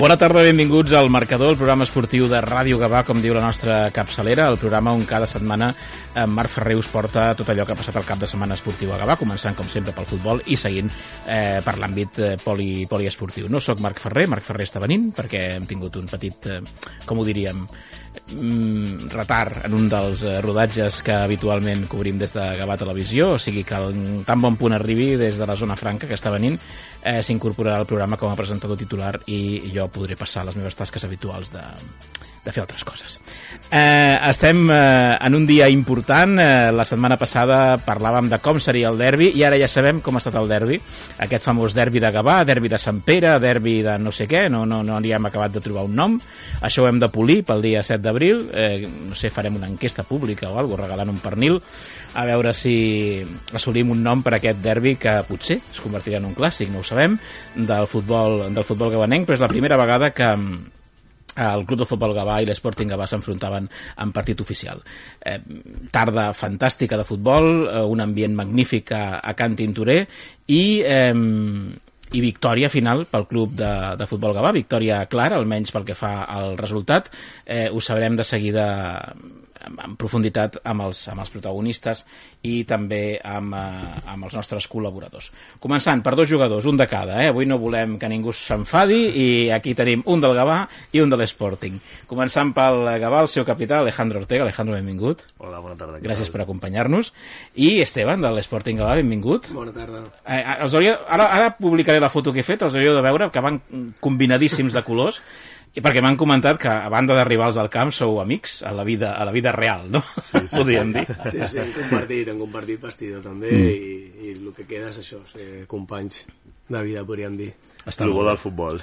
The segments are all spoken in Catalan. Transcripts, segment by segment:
Bona tarda, benvinguts al Marcador, el programa esportiu de Ràdio Gavà, com diu la nostra capçalera, el programa on cada setmana en eh, Marc Ferrer us porta tot allò que ha passat al cap de setmana esportiu a Gavà, començant, com sempre, pel futbol i seguint eh, per l'àmbit eh, poli, poliesportiu. No sóc Marc Ferrer, Marc Ferrer està venint, perquè hem tingut un petit, eh, com ho diríem, mm, retard en un dels eh, rodatges que habitualment cobrim des de Gavà Televisió, o sigui que el, tan bon punt arribi des de la zona franca que està venint, eh, s'incorporarà al programa com a presentador titular i jo podré passar les meves tasques habituals de, de fer altres coses. Eh, estem eh, en un dia important. Eh, la setmana passada parlàvem de com seria el derbi i ara ja sabem com ha estat el derbi. Aquest famós derbi de Gavà, derbi de Sant Pere, derbi de no sé què, no, no, no li hem acabat de trobar un nom. Això ho hem de polir pel dia 7 d'abril. Eh, no sé, farem una enquesta pública o alguna regalant un pernil a veure si assolim un nom per aquest derbi que potser es convertirà en un clàssic, no ho sabem, del futbol, del futbol gabanenc, però és la primera vegada que el Club de Futbol Gavà i l'Sporting Gavà s'enfrontaven en partit oficial. Eh, tarda fantàstica de futbol, eh, un ambient magnífic a, a Can Tintorer i, eh, i victòria final pel club de, de futbol Gavà, victòria clara, almenys pel que fa al resultat. Eh, ho sabrem de seguida en profunditat amb els, amb els protagonistes i també amb, eh, amb els nostres col·laboradors. Començant per dos jugadors, un de cada. Eh? Avui no volem que ningú s'enfadi i aquí tenim un del Gavà i un de l'Sporting. Començant pel Gavà, el seu capità, Alejandro Ortega. Alejandro, benvingut. Hola, bona tarda. Gràcies per acompanyar-nos. I Esteban, de l'Sporting Gavà, benvingut. Bona tarda. Eh, els hauria, ara, ara publicaré la foto que he fet, els hauríeu de veure, que van combinadíssims de colors i perquè m'han comentat que, a banda d'arribar als del camp, sou amics a la vida, a la vida real, no? Sí, sí, Podríem sí. dir. Sí, sí, hem compartit, hem compartit vestidor també mm. i, i el que queda és això, ser companys de vida, podríem dir. Està el bo del futbol.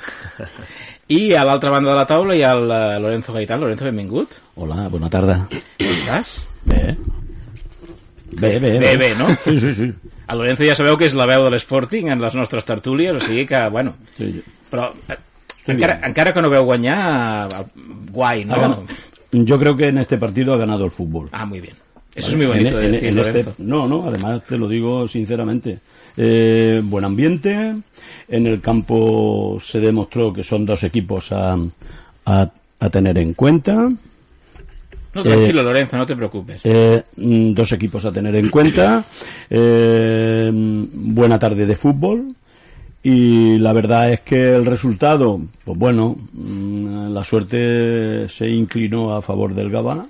I a l'altra banda de la taula hi ha el eh, Lorenzo Gaitán. Lorenzo, benvingut. Hola, bona tarda. Com estàs? Bé. Bé, bé. Bé, bé, no? Sí, sí, sí. El Lorenzo ja sabeu que és la veu de l'Sporting en les nostres tertúlies, o sigui que, bueno... sí. Però eh, encara, encara que no veu guanyar, eh, ¿no? Ganado, yo creo que en este partido ha ganado el fútbol. Ah, muy bien. Eso es muy bonito en, de decir, en Lorenzo. este, No, no, además te lo digo sinceramente. Eh, buen ambiente, en el campo se demostró que son dos equipos a, a, a tener en cuenta. No, tranquilo, Lorenzo, no te preocupes. Eh, mm, dos equipos a tener en cuenta. Eh, buena tarde de fútbol. Y la verdad es que el resultado, pues bueno, mm, la suerte se inclinó a favor del Gabá,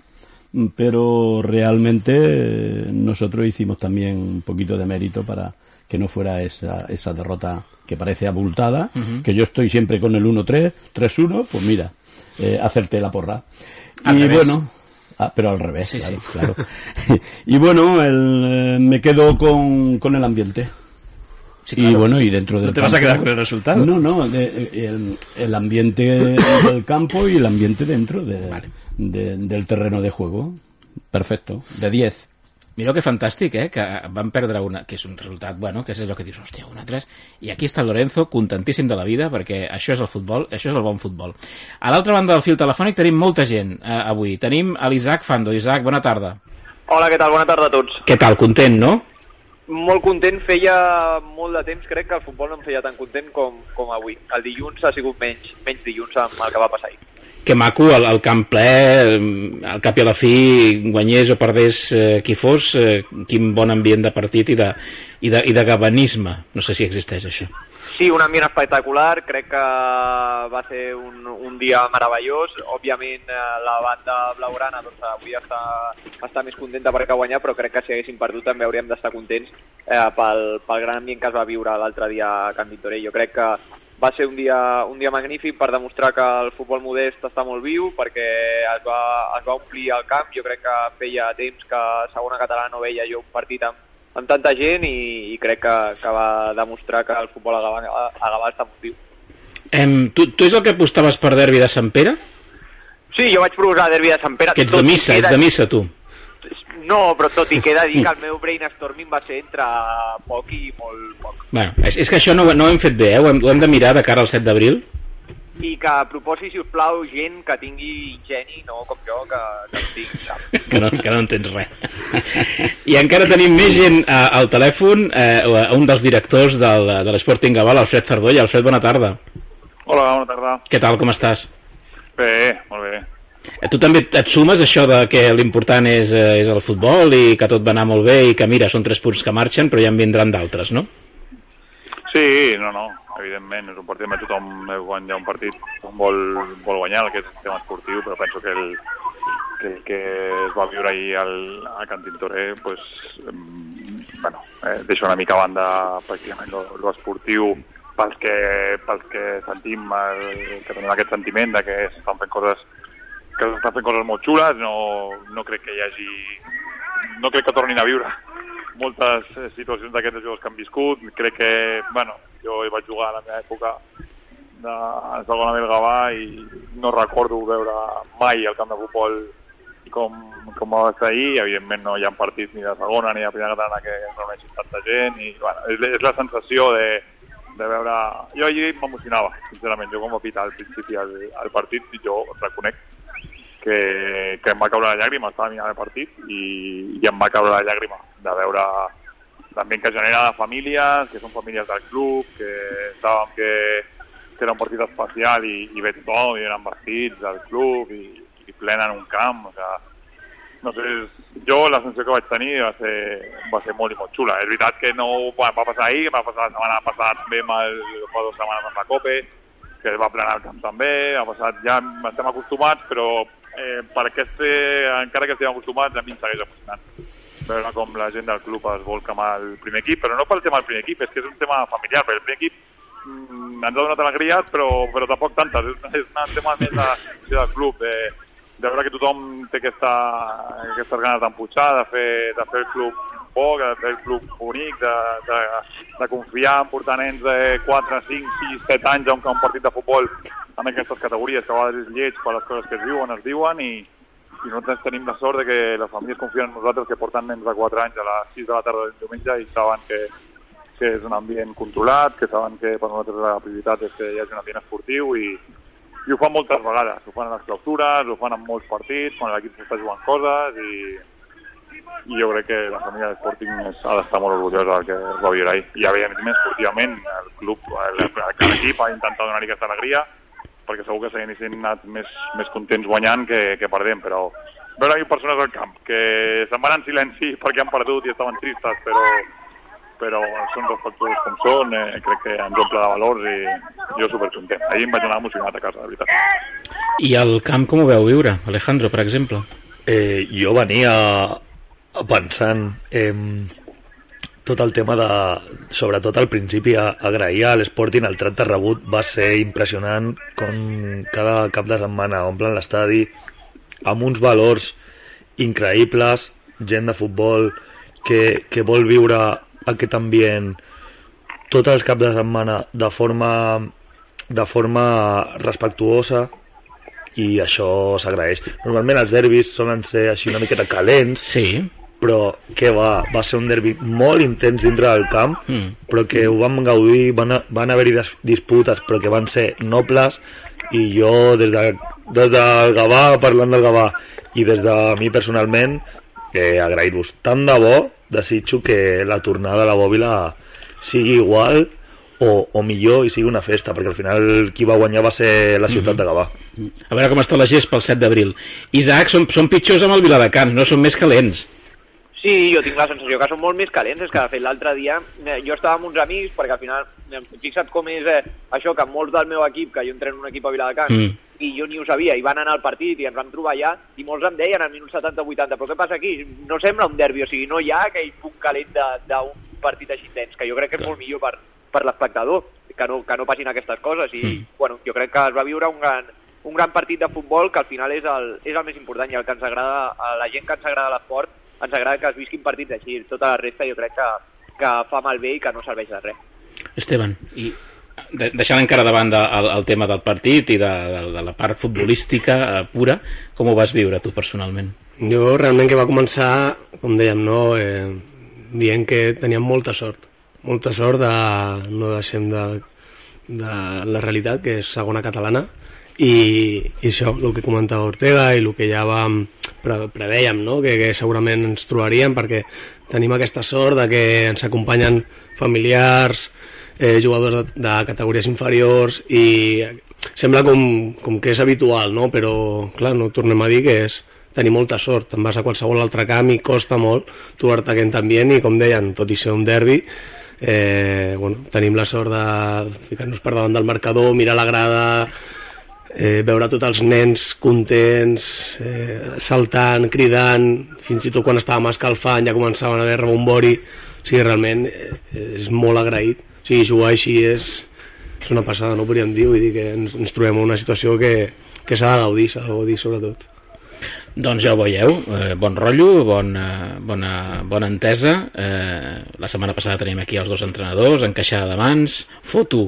pero realmente eh, nosotros hicimos también un poquito de mérito para que no fuera esa, esa derrota que parece abultada, que yo estoy siempre con el 1-3, 3-1, pues mira, eh, hacerte la porra. Al y revés. bueno, ah, pero al revés, Sí, claro, sí. claro. y bueno, el, eh, me quedo con, con el ambiente. Sí, Y claro. bueno, y dentro del ¿No te vas a campo- quedar con el resultado? No, no, de- el, el ambiente del campo y el ambiente dentro de- Vale. de- del terreno de juego. Perfecto, de 10. Mireu que fantàstic, eh? Que van perdre una... Que és un resultat, bueno, que és allò que dius, hòstia, una 3... I aquí està Lorenzo, contentíssim de la vida, perquè això és el futbol, això és el bon futbol. A l'altra banda del fil telefònic tenim molta gent eh, avui. Tenim a l'Isaac Fando. Isaac, bona tarda. Hola, què tal? Bona tarda a tots. Què tal? Content, no? Molt content, feia molt de temps, crec que el futbol no em feia tan content com, com avui. El dilluns ha sigut menys, menys dilluns amb el que va passar ahir. Que maco, el, el camp ple, eh, al cap i a la fi, guanyés o perdés eh, qui fos, eh, quin bon ambient de partit i de, i de, i de gabanisme. No sé si existeix això. Sí, un ambient espectacular, crec que va ser un, un dia meravellós. Òbviament, eh, la banda blaugrana doncs, avui està, està més contenta perquè ha guanyat, però crec que si haguéssim perdut també hauríem d'estar contents eh, pel, pel gran ambient que es va viure l'altre dia a Can Tintoré. Jo crec que va ser un dia, un dia magnífic per demostrar que el futbol modest està molt viu, perquè es va, es va omplir el camp. Jo crec que feia temps que segona catalana no veia jo un partit amb, amb tanta gent i, i crec que, que va demostrar que el futbol a Gavà, a Gavà està molt viu. Em, tu, tu és el que apostaves per derbi de Sant Pere? Sí, jo vaig proposar derbi de Sant Pere. Que ets de missa, era- ets de missa, tu. No, però tot i que he de dir que el meu brainstorming va ser entre poc i molt poc. Bueno, és, és que això no, no ho hem fet bé, eh? ho, hem, ho hem de mirar de cara al 7 d'abril. I que proposi, si us plau, gent que tingui geni, no com jo, que, que no tinc cap. que no, que no entens res. I encara tenim més gent eh, al telèfon, eh, un dels directors del, de l'Sporting Gavà, l'Alfred Sardolla. Alfred, bona tarda. Hola, bona tarda. Què tal, com estàs? Bé, molt bé. Eh, Tu també et sumes a això de que l'important és, eh, és el futbol i que tot va anar molt bé i que mira, són tres punts que marxen però ja en vindran d'altres, no? Sí, no, no, evidentment, és un partit on tothom quan hi ha un partit vol, vol guanyar el que és el sistema esportiu, però penso que el que, el que es va viure ahir al, a Can Tintoré, pues, bueno, eh, deixa una mica a banda pràcticament lo- lo esportiu pels que, pels que sentim, el, que tenim aquest sentiment de que s'estan fent coses que s'estan fent coses molt xules, no, no crec que hi hagi... no crec que tornin a viure moltes eh, situacions d'aquestes jugadors que han viscut. Crec que, bueno, jo hi vaig jugar a la meva època de segona del Gavà i no recordo veure mai el camp de futbol com, com va ser ahir. Evidentment no hi ha partits ni de segona ni de primera catalana que es reuneixin tanta gent i, bueno, és, és la sensació de, de veure... Jo ahir m'emocionava, sincerament. Jo com a pitar al principi al, al partit, jo reconec que, que em va caure la llàgrima, estava mirant el partit i, i em va caure la llàgrima de veure l'ambient que genera de famílies, que són famílies del club, que sabem que, que era un partit especial i, i ve tothom, i eren vestits del club i, i plena en un camp, o sigui, no sé, jo la sensació que vaig tenir va ser, va ser molt i molt xula. És veritat que no va, va passar ahir, va passar la setmana passada també amb el, fa dues setmanes amb la Cope, que va plenar el camp també, ha passat, ja estem acostumats, però eh, per aquest, eh, encara que estem acostumats, a mi em segueix emocionant. Veure com la gent del club es volca amb el primer equip, però no pel tema del primer equip, és que és un tema familiar, perquè el primer equip mm, ens ha donat alegries, però, però tampoc tantes, és, és un tema més de, del club, de, de veure que tothom té aquesta, aquestes ganes d'empujar, de fer, de fer el club fer el club bonic, de, de, de confiar en portar nens de 4, 5, 6, 7 anys a un, a un partit de futbol en aquestes categories, que a vegades és lleig per les coses que es diuen, es diuen, i, i nosaltres tenim la sort de que les famílies confien en nosaltres que porten nens de 4 anys a les 6 de la tarda del diumenge i saben que, que és un ambient controlat, que saben que per nosaltres la prioritat és que hi hagi un ambient esportiu i, i ho fan moltes vegades, ho fan a les clausures, ho fan en molts partits, quan l'equip s'està jugant coses i, i jo crec que la família de Sporting és, ha d'estar molt orgullosa del que es va viure ahir. I evidentment, esportivament, el club, l'equip ha intentat donar-li aquesta alegria, perquè segur que s'haguessin anat més, més contents guanyant que, que perdent, però veure ahir persones al camp que se'n van en silenci perquè han perdut i estaven tristes, però, però són respectuosos com són, eh, crec que ens omple de valors i jo supercontent. Ahir em vaig anar emocionat a casa, de veritat. I el camp com ho veu viure, Alejandro, per exemple? Eh, jo venia pensant eh, tot el tema de, sobretot al principi, a, agrair a l'Sporting el tracte rebut va ser impressionant com cada cap de setmana omplen l'estadi amb uns valors increïbles, gent de futbol que, que vol viure aquest ambient tots els caps de setmana de forma de forma respectuosa i això s'agraeix. Normalment els derbis solen ser així una miqueta calents, Sí. Però què va, va ser un derbi molt intens dintre del camp, Mm. però que ho vam gaudir, van, van haver-hi dis- disputes, però que van ser nobles, i jo des, de, des del Gavà, parlant del Gavà, i des de mi personalment, eh, agrair-vos. Tant de bo, desitjo que la tornada a la bòbila sigui igual o, o millor i sigui una festa, perquè al final qui va guanyar va ser la ciutat de Gavà. A veure com està la gest pel 7 d'abril. Isaac, són, són pitjors amb el Viladecans, no són més calents. Sí, jo tinc la sensació que són molt més calents, és que de fet l'altre dia eh, jo estava amb uns amics, perquè al final, eh, fixa't com és eh, això, que molts del meu equip, que jo entreno en un equip a Viladecans, Mm. i jo ni ho sabia, i van anar al partit i ens vam trobar allà, i molts em deien al minut 70-80, però què passa aquí? No sembla un derbi, o sigui, no hi ha aquell punt calent d'un partit així tens, que jo crec que és molt millor per, per l'espectador, que no, que no passin aquestes coses, i Mm. bueno, jo crec que es va viure un gran, un gran partit de futbol que al final és el, és el més important i el que ens agrada, a la gent que ens agrada l'esport ens agrada que es visquin partits així tota la resta jo crec que, que fa malbé i que no serveix de res Esteban, i de, deixant encara de banda el, el tema del partit i de, de, de la part futbolística eh, pura, com ho vas viure tu personalment? Jo realment que va començar, com dèiem, no, eh, dient que teníem molta sort. Molta sort de, no deixem de, de la realitat, que és segona catalana, i, i això, el que comentava Ortega i el que ja vam pre preveiem, no? que, que segurament ens trobaríem perquè tenim aquesta sort de que ens acompanyen familiars, eh, jugadors de, de categories inferiors i sembla com, com que és habitual, no? però clar, no tornem a dir que és tenir molta sort, te'n vas a qualsevol altre camp i costa molt trobar-te aquest ambient i com deien, tot i ser un derbi eh, bueno, tenim la sort de ficar-nos per davant del marcador, mirar la grada eh, veure tots els nens contents, eh, saltant, cridant, fins i tot quan estàvem escalfant ja començaven a haver rebombori, o sigui, realment eh, és molt agraït. Sí, jugar així és, és una passada, no podríem dir, vull dir que ens, ens trobem en una situació que, que s'ha de gaudir, s'ha de gaudir sobretot. Doncs ja ho veieu, eh, bon rotllo, bona, bona, bona entesa. Eh, la setmana passada tenim aquí els dos entrenadors, encaixada de mans, foto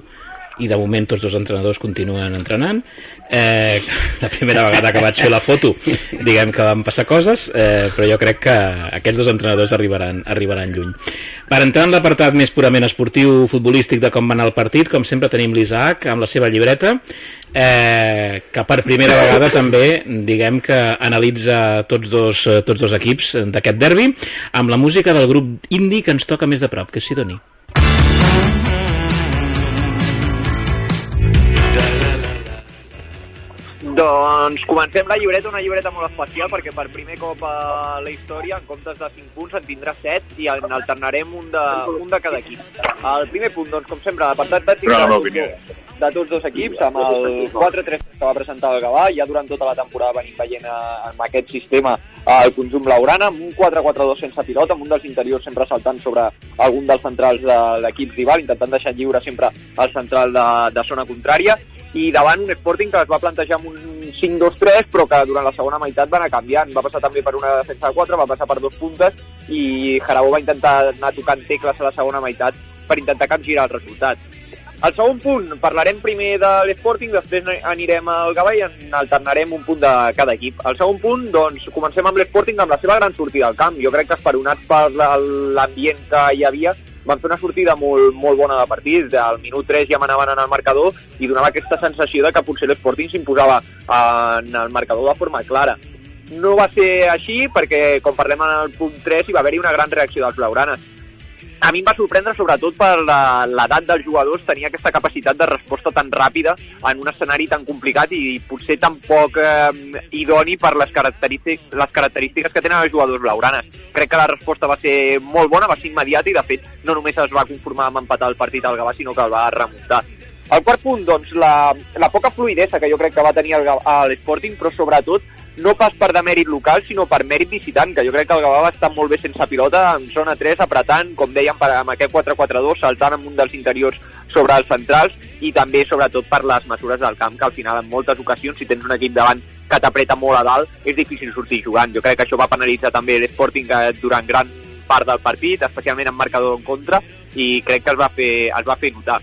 i de moment tots dos entrenadors continuen entrenant eh, la primera vegada que vaig fer la foto diguem que van passar coses eh, però jo crec que aquests dos entrenadors arribaran, arribaran lluny per entrar en l'apartat més purament esportiu futbolístic de com va anar el partit com sempre tenim l'Isaac amb la seva llibreta eh, que per primera vegada també diguem que analitza tots dos, tots dos equips d'aquest derbi amb la música del grup indi que ens toca més de prop, que és Sidoni. Doncs comencem la llibreta, una llibreta molt especial perquè per primer cop a la història, en comptes de 5 punts, en tindrà 7 i en alternarem un de, un de cada equip. El primer punt, doncs, com sempre, l'apartat tàctic de, de tots dos equips, amb el 4-3 que va presentar el Gavà, ja durant tota la temporada venim veient eh, amb aquest sistema el conjunt blaugrana, amb un 4-4-2 sense pilota, amb un dels interiors sempre saltant sobre algun dels centrals de l'equip rival, intentant deixar lliure sempre el central de, de zona contrària, i davant un Sporting que es va plantejar amb un 5-2-3 però que durant la segona meitat va anar canviant va passar també per una defensa de 4 va passar per dos puntes i Jarabó va intentar anar tocant tecles a la segona meitat per intentar capgirar el resultat el segon punt, parlarem primer de l'Sporting, després anirem al Gavà i en alternarem un punt de cada equip. El segon punt, doncs, comencem amb l'Sporting amb la seva gran sortida al camp. Jo crec que esperonats per l'ambient que hi havia, van fer una sortida molt, molt bona de partit, al minut 3 ja manaven en el marcador i donava aquesta sensació de que potser l'Sporting s'imposava en el marcador de forma clara. No va ser així perquè, com parlem en el punt 3, hi va haver-hi una gran reacció dels blaugranes a mi em va sorprendre sobretot per l'edat dels jugadors tenir aquesta capacitat de resposta tan ràpida en un escenari tan complicat i potser tan poc eh, idoni per les característiques, les característiques que tenen els jugadors blaugranes. Crec que la resposta va ser molt bona, va ser immediata i de fet no només es va conformar amb empatar el partit al Gavà, sinó que el va remuntar. El quart punt, doncs, la, la poca fluidesa que jo crec que va tenir l'Sporting, però sobretot no pas per demèrit local, sinó per mèrit visitant, que jo crec que el Gavà va estar molt bé sense pilota, en zona 3, apretant, com dèiem, per, amb aquest 4-4-2, saltant amb un dels interiors sobre els centrals i també, sobretot, per les mesures del camp, que al final, en moltes ocasions, si tens un equip davant que t'apreta molt a dalt, és difícil sortir jugant. Jo crec que això va penalitzar també l'Sporting eh, durant gran part del partit, especialment en marcador en contra, i crec que es va fer, es va fer notar.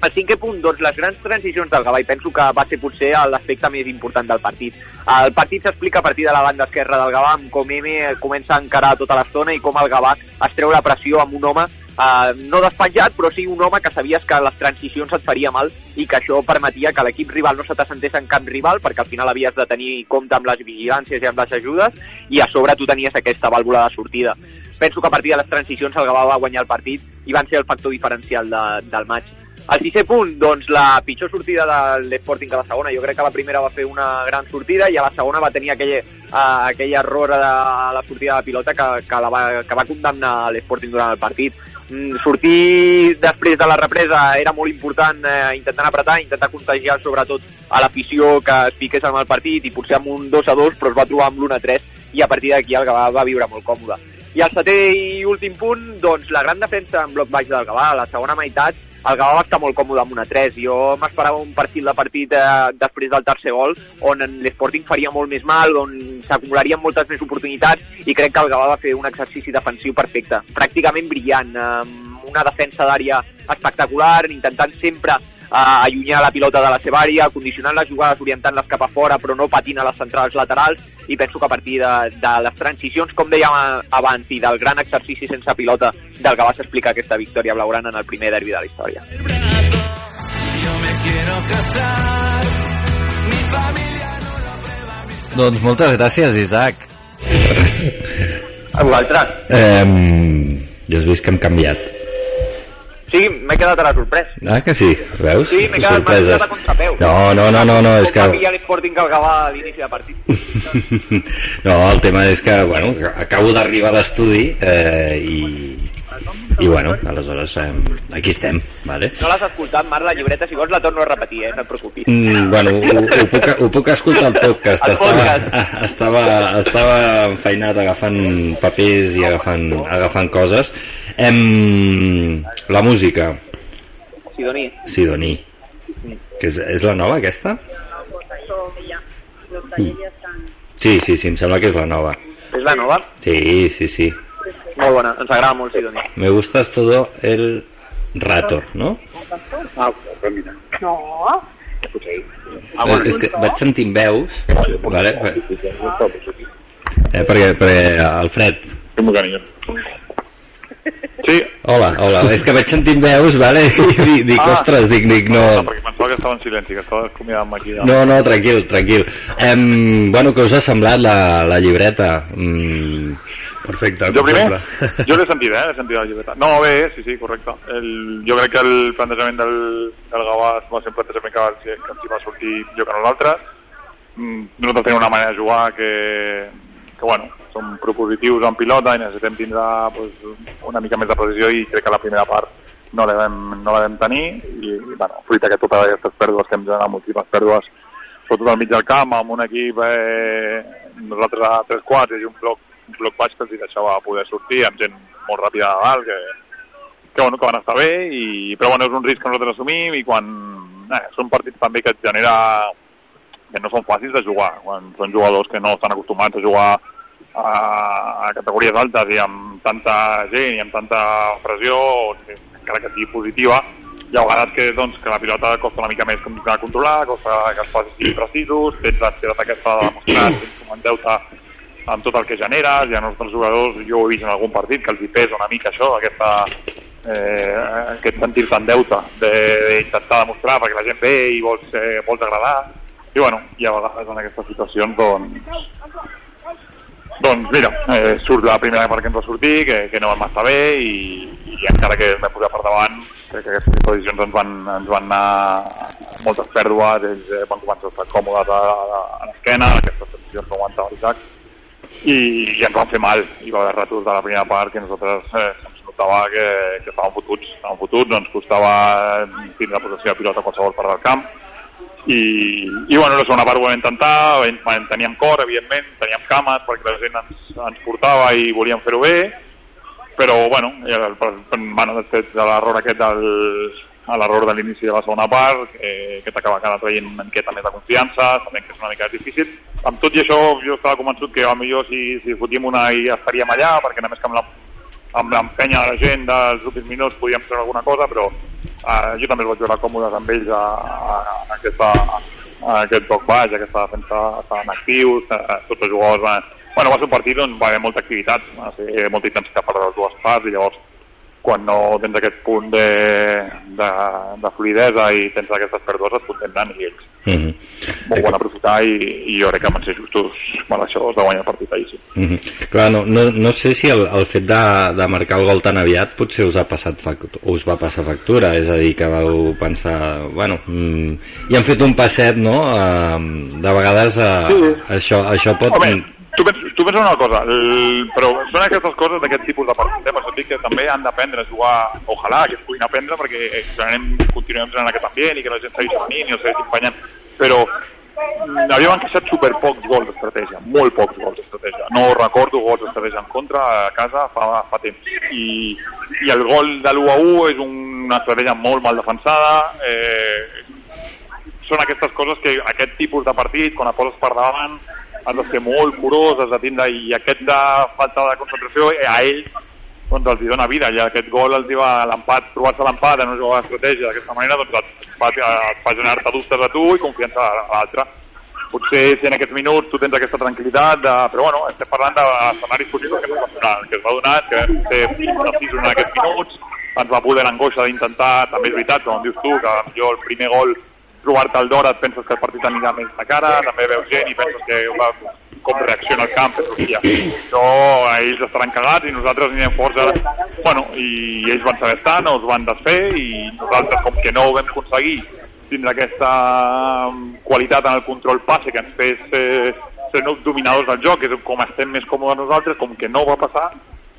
El cinquè punt, doncs les grans transicions del Gavà, i penso que va ser potser l'aspecte més important del partit. El partit s'explica a partir de la banda esquerra del Gavà, amb com M comença a encarar tota l'estona i com el Gavà es treu la pressió amb un home eh, no despenjat, però sí un home que sabies que les transicions et faria mal i que això permetia que l'equip rival no se t'assentés en camp rival, perquè al final havies de tenir compte amb les vigilàncies i amb les ajudes, i a sobre tu tenies aquesta vàlvula de sortida. Penso que a partir de les transicions el Gavà va guanyar el partit i van ser el factor diferencial de, del maig el sisè punt, doncs la pitjor sortida de l'Sporting a la segona. Jo crec que la primera va fer una gran sortida i a la segona va tenir aquell, uh, aquell error de la sortida de pilota que, que, la va, que va condemnar l'Sporting durant el partit. Mm, sortir després de la represa era molt important, eh, intentant apretar, intentar contagiar sobretot a l'afició que es piqués amb el partit i potser amb un 2 a 2, però es va trobar amb l'1 a 3 i a partir d'aquí el Gavà va viure molt còmode. I el setè i últim punt, doncs la gran defensa en bloc baix del Gavà, a la segona meitat, el Gavà va estar molt còmode amb una 3. Jo m'esperava un partit de partit eh, després del tercer gol on l'Sporting faria molt més mal, on s'acumularien moltes més oportunitats i crec que el Gavà va fer un exercici defensiu perfecte, pràcticament brillant, amb una defensa d'àrea espectacular, intentant sempre eh, allunyar la pilota de la seva àrea, condicionant les jugades, orientant-les cap a fora, però no patint a les centrals laterals, i penso que a partir de, de les transicions, com dèiem abans, i del gran exercici sense pilota del que va explicar aquesta victòria blaugrana en el primer derbi de la història. Doncs moltes gràcies, Isaac. A vosaltres. Eh, ja has vist que hem canviat. Sí, m'he quedat a la sorprès. Ah, que sí? Veus? Sí, m'he quedat, quedat a contrapeu. No, no, no, no, no és que... Com va l'Sporting que acaba a l'inici de partit. no, el tema és que, bueno, acabo d'arribar a l'estudi eh, i, i bueno, aleshores eh, aquí estem, vale? No l'has escoltat, Marc, la llibreta, si vols la torno a repetir, eh? no et preocupis. Mm, bueno, ho, ho, puc, ho puc escoltar al podcast. El estava, podcast. estava, estava enfeinat agafant papers i agafant, agafant coses. Em, la música, Sidoní. Sidoní, que és, és la nova aquesta? Sí, sí, sí, em sembla que és la nova. És la nova? Sí, sí, sí. Molt bona, ens agrada molt Sidoní. Me gustas todo el rato, no? Ah, mira. No. Ah, bueno. És que vaig sentint veus, vale? Eh, perquè, perquè Alfred, Sí. Hola, hola. És que vaig sentint veus, vale? I dic, dic Ah. ostres, dic, dic, no... No, perquè pensava que estava en silenci, que estava acomiadant aquí. No, no, tranquil, tranquil. Em, bueno, què us ha semblat la, la llibreta? Mm, perfecte. Jo primer? sempre. Jo l'he sentit, eh? L'he sentit la llibreta. No, bé, sí, sí, correcte. El, jo crec que el plantejament del, del Gavàs va ser un plantejament que, va- que ens hi va sortir millor que nosaltres. Mm, Nosaltres tenim una manera de jugar que, que bueno, som propositius en pilota i necessitem tindre pues, una mica més de precisió i crec que la primera part no la vam, no la vam tenir i, bueno, fruit que totes aquestes pèrdues que hem generat, moltíssimes pèrdues, sobretot al mig del camp, amb un equip, eh, nosaltres a tres quarts i un bloc, bloc baix que els deixava poder sortir amb gent molt ràpida a dalt, que, que, bueno, que van estar bé, i, però bueno, és un risc que nosaltres assumim i quan eh, són partits també que et genera que no són fàcils de jugar, quan són jugadors que no estan acostumats a jugar a, a categories altes i amb tanta gent i amb tanta pressió, encara que sigui positiva, hi ha vegades que, doncs, que la pilota costa una mica més de controlar, costa que els passos siguin precisos, tens l'ansietat aquesta de demostrar tens com en deute amb tot el que generes, i a nostres jugadors, jo ho he vist en algun partit, que els hi pesa una mica això, aquesta, eh, aquest sentir-se en deute, d'intentar demostrar perquè la gent ve i vols, eh, vols agradar, i bueno, i a vegades en aquestes situacions doncs, doncs mira, eh, surt la primera part que ens va sortir, que, que no vam estar bé i, i encara que m'he posat per davant, crec que aquestes posicions ens van, ens van anar moltes pèrdues, ells eh, van començar a estar còmodes a, a, a l'esquena, aquestes posicions que aguantava l'Isaac, i, i ens van fer mal. Hi va haver ratos de la primera part que nosaltres eh, ens notava que, que estàvem fotuts, estàvem fotuts, ens costava tindre la possessió de pilota a qualsevol part del camp, i, i bueno, la segona part ho vam intentar, en teníem cor, evidentment, teníem cames perquè la gent ens, ens portava i volíem fer-ho bé, però bueno, i el, el, bueno després de l'error aquest del, a l'error de l'inici de la segona part, que, que t'acaba cada traient una miqueta més de confiança, també que és una mica difícil. Amb tot i això, jo estava convençut que millor si, si fotíem una i estaríem allà, perquè només que amb la amb l'empenya de la gent dels últims minuts podíem fer alguna cosa, però eh, jo també els vaig veure còmodes amb ells a, a, a, aquesta, a aquest bloc baix, aquesta defensa, estaven actius, eh, tots els jugadors van... Bueno, va ser un partit on va haver molta activitat, va ser molta intensitat per les dues parts i llavors quan no tens aquest punt de, de, de fluidesa i tens aquestes pèrdues et contenten i ells Mm -hmm. molt bon aprofitar i, i jo crec que van ser justos mereixedors de guanyar el partit ahir, sí. Mm -hmm. Clar, no, no, no sé si el, el fet de, de marcar el gol tan aviat potser us ha passat factura, us va passar factura, és a dir, que vau pensar, bueno, mm, i han fet un passet, no? Uh, de vegades uh, Sí. això, això pot... Home, tu penses, tu penses una cosa, el, però són aquestes coses d'aquest tipus de partit, eh? per això que també han d'aprendre a jugar, ojalà que es puguin aprendre, perquè eh, generem, continuem generant aquest ambient i que la gent segueixi venint i el segueixi empenyant, però mm, havíem encaixat super pocs gols d'estratègia, molt pocs gols d'estratègia. No recordo gols d'estratègia en contra a casa fa, fa temps. I, I el gol de l'1 a 1 és una estratègia molt mal defensada. Eh, són aquestes coses que aquest tipus de partit, quan et poses per davant, has de ser molt curós, has de tindre, i aquesta falta de concentració eh, a ells doncs els hi dona vida. I aquest gol els hi va l'empat, trobar-se l'empat en una jugada d'estratègia d'aquesta manera, doncs et fa, et fa generar-te dubtes a tu i confiança a l'altre. Potser si en aquests minuts tu tens aquesta tranquil·litat, de, però bueno, estem parlant d'escenaris possibles que, que es va donar que ser precisos en aquests minuts, ens va poder l'angoixa d'intentar, també és veritat, com dius tu, que jo el primer gol trobar-te al d'hora et penses que el partit anirà més de cara, també veus gent i penses que va, com reacciona el camp, però hòstia, això ells estaran cagats i nosaltres anirem forts ara. Bueno, i ells van saber estar, no els van desfer i nosaltres com que no ho vam aconseguir tindre aquesta qualitat en el control passe que ens fes eh, ser dominadors del joc, és com estem més còmodes nosaltres, com que no va passar,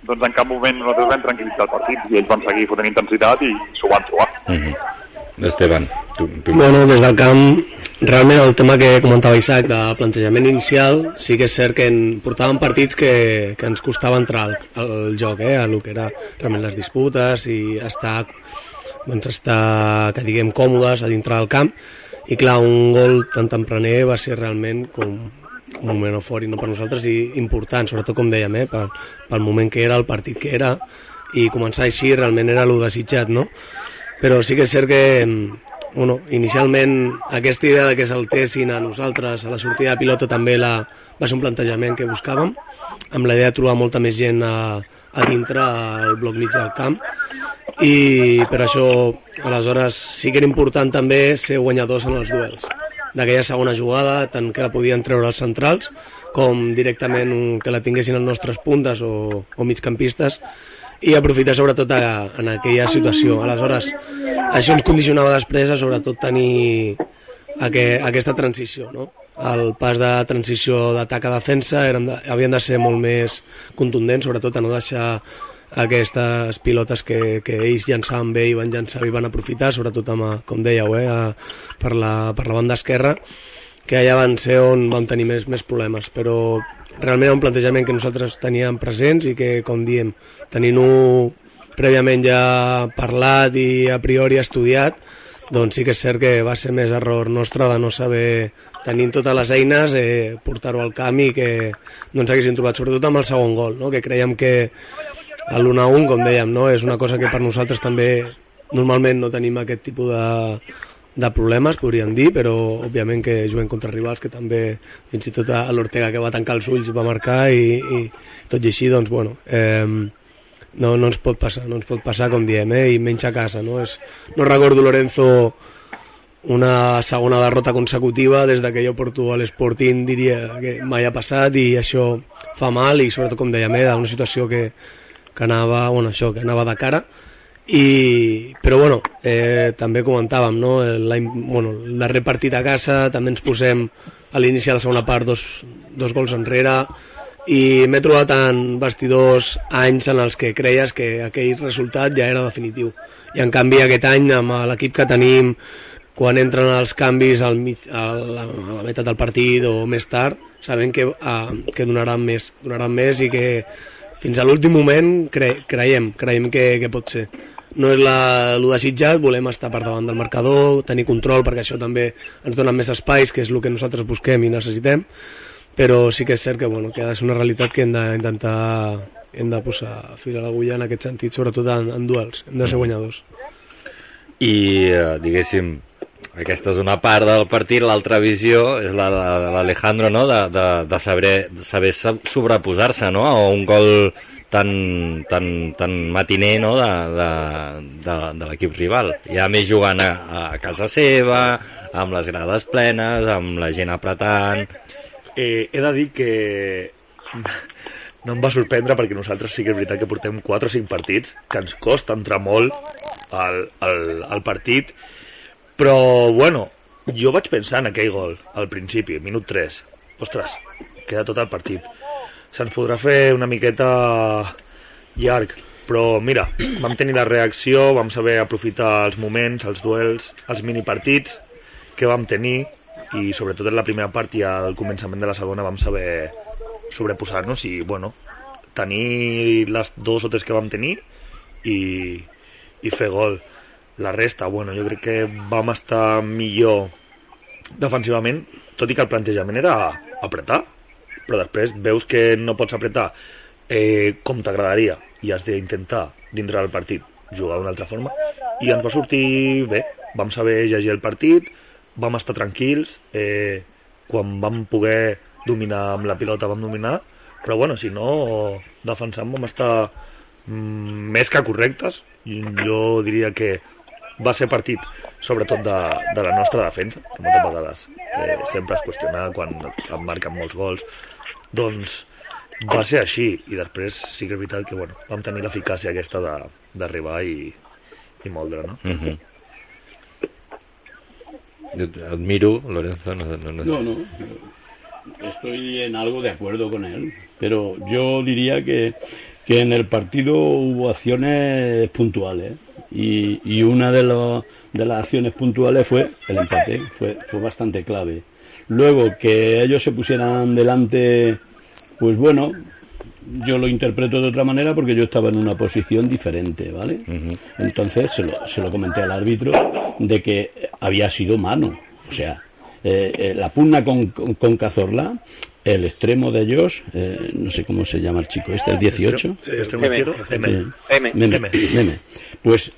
doncs en cap moment nosaltres vam tranquil·litzar el partit i ells van seguir fotent intensitat i s'ho van trobar. Mm -hmm. Esteban, tu, tu... Bueno, des del camp, realment el tema que comentava Isaac de plantejament inicial, sí que és cert que en, portàvem partits que, que ens costava entrar al, al joc, eh, a el que era realment les disputes i estar, doncs estar que diguem, còmodes a dintre del camp, i clar, un gol tan tempraner va ser realment com, un moment eufòric no per nosaltres i important, sobretot com dèiem, eh, pel, pel moment que era, el partit que era, i començar així realment era el desitjat, no? Però sí que és cert que bueno, inicialment aquesta idea de que saltessin a nosaltres a la sortida de pilota també la, va ser un plantejament que buscàvem amb la idea de trobar molta més gent a, a dintre al bloc mig del camp. I per això aleshores sí que era important també ser guanyadors en els duels d'aquella segona jugada tant que la podien treure els centrals com directament que la tinguessin els nostres puntes o, o migcampistes i aprofitar sobretot a, en aquella situació. Aleshores, això ens condicionava després a sobretot tenir aqu aquesta transició, no? El pas de transició d'atac a defensa eren de, havien de ser molt més contundents, sobretot a no deixar aquestes pilotes que, que ells llançaven bé i van llançar i van aprofitar, sobretot amb, com dèieu, eh, a, per, la, per la banda esquerra, que allà van ser on vam tenir més, més problemes, però realment era un plantejament que nosaltres teníem presents i que, com diem, tenint-ho prèviament ja parlat i a priori estudiat, doncs sí que és cert que va ser més error nostre de no saber, tenint totes les eines, eh, portar-ho al camp i que no ens haguessin trobat, sobretot amb el segon gol, no? que creiem que l'1-1, com dèiem, no? és una cosa que per nosaltres també normalment no tenim aquest tipus de, de problemes, podríem dir, però òbviament que juguem contra rivals que també, fins i tot l'Ortega que va tancar els ulls va marcar i, i tot i així, doncs, bueno, eh, no, no ens pot passar, no ens pot passar, com diem, eh, i menys a casa, no? És, no recordo, Lorenzo, una segona derrota consecutiva des de que jo porto a l'Sporting diria que mai ha passat i això fa mal i sobretot com dèiem eh, una situació que, que anava bueno, això, que anava de cara i, però bueno, eh, també comentàvem, no? el, bueno, el darrer partit a casa també ens posem a l'inici de la segona part dos, dos gols enrere i m'he trobat en vestidors anys en els que creies que aquell resultat ja era definitiu. I en canvi aquest any amb l'equip que tenim quan entren els canvis al mig, a, la, a la meitat del partit o més tard sabem que, uh, que donaran més donaran més i que fins a l'últim moment cre, creiem, creiem que, que pot ser. No és la, el desitjat, volem estar per davant del marcador, tenir control perquè això també ens dona més espais, que és el que nosaltres busquem i necessitem, però sí que és cert que, bueno, que ser una realitat que hem d'intentar hem de posar fil a l'agulla en aquest sentit, sobretot en, en duels, hem de ser guanyadors. I, eh, diguéssim, aquesta és una part del partit, l'altra visió és la de l'Alejandro, no? de, de, de, saber, de saber sobreposar-se no? a un gol tan, tan, tan matiner no? de, de, de, de l'equip rival. Ja més jugant a, a casa seva, amb les grades plenes, amb la gent apretant... Eh, he de dir que no em va sorprendre perquè nosaltres sí que és veritat que portem 4 o 5 partits que ens costa entrar molt al, al, al partit però bueno jo vaig pensar en aquell gol al principi, minut 3 ostres, queda tot el partit. Se'ns podrà fer una miqueta llarg, però mira, vam tenir la reacció, vam saber aprofitar els moments, els duels, els minipartits que vam tenir i sobretot en la primera part i al començament de la segona vam saber sobreposar-nos i bueno, tenir les dos o tres que vam tenir i, i fer gol. La resta, bueno, jo crec que vam estar millor defensivament, tot i que el plantejament era apretar, però després veus que no pots apretar eh, com t'agradaria i has d'intentar dintre del partit jugar d'una altra forma i ens va sortir bé, vam saber llegir el partit vam estar tranquils eh, quan vam poder dominar amb la pilota vam dominar però bueno, si no defensant vam estar mm, més que correctes jo diria que va ser partit sobretot de, de la nostra defensa que moltes vegades eh, sempre es qüestiona quan em marquen molts gols doncs va ser així i després sí que és veritat que bueno, vam tenir l'eficàcia aquesta d'arribar i, i moldre no? Uh -huh. Jo et admiro, Lorenzo. No, no, no. No, no. Estoy en algo de acuerdo con él, pero yo diría que, que en el partido hubo acciones puntuales y, y una de, los- de las acciones puntuales fue el empate, fue, fue bastante clave. Luego que ellos se pusieran delante, pues bueno, yo lo interpreto de otra manera porque yo estaba en una posición diferente, ¿vale? Entonces se lo, se lo comenté al árbitro de que había sido mano. O sea, eh, eh, la pugna con, con, con Cazorla, el extremo de ellos, eh, no sé cómo se llama el chico este, el 18. Sí, extremo izquierdo, M. M. Meme, M. Meme. Pues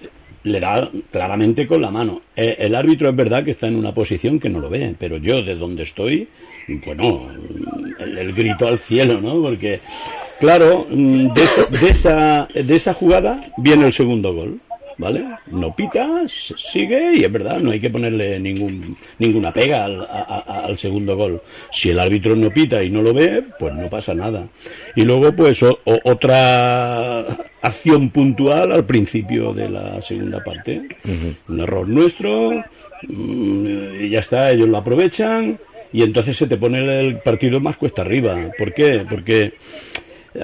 le da claramente con la mano. Eh, el árbitro es verdad que está en una posición que no lo ve, pero yo de donde estoy, bueno, el, grito al cielo, ¿no? Porque, claro, mm, de de esa, de esa jugada viene el segundo gol. ¿Vale? No pita, s- sigue y es verdad, no hay que ponerle ningún, ninguna pega al, a- al segundo gol. Si el árbitro no pita y no lo ve, pues no pasa nada. Y luego, pues o- o- otra acción puntual al principio de la segunda parte. Un error nuestro, mm, y ya está, ellos lo aprovechan y entonces se te pone el partido más cuesta arriba. ¿Por qué? Porque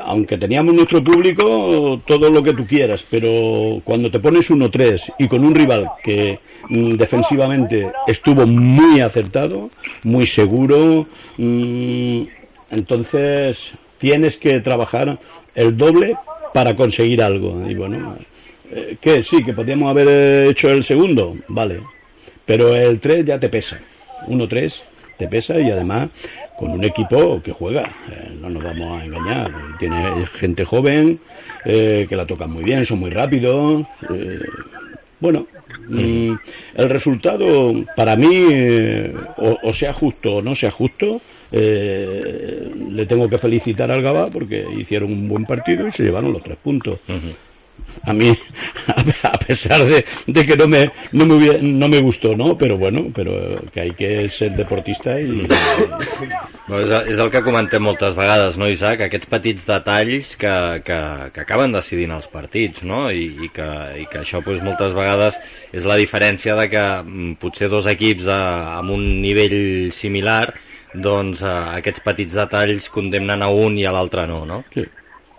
aunque teníamos nuestro público, todo lo que tú quieras, pero cuando te pones 1-3 y con un rival que mm, defensivamente estuvo muy acertado, muy seguro, mm, entonces tienes que trabajar el doble para conseguir algo. Y bueno, eh, ¿qué? Sí, que podíamos haber hecho el segundo, vale, pero el 3 ya te pesa. 1-3 te pesa y además con un equipo que juega, eh, no nos vamos a engañar. Tiene gente joven eh, que la tocan muy bien, son muy rápidos. eh, bueno, mm, el resultado para mí, o, sea justo o no sea justo, le tengo que felicitar al Gabá porque hicieron un buen partido y se llevaron los tres puntos. A mí, a pesar de, de que no me, no, me hubiera- no me gustó, ¿no? Pero bueno, pero que hay que ser deportista y... No, és, és el que comentem moltes vegades, no, Isaac? Aquests petits detalls que, que, que acaben decidint els partits, no? I, i, que, i que això doncs, moltes vegades és la diferència de que mm, potser dos equips a, amb un nivell similar doncs eh, aquests petits detalls condemnen a un i a l'altre no, no? Sí.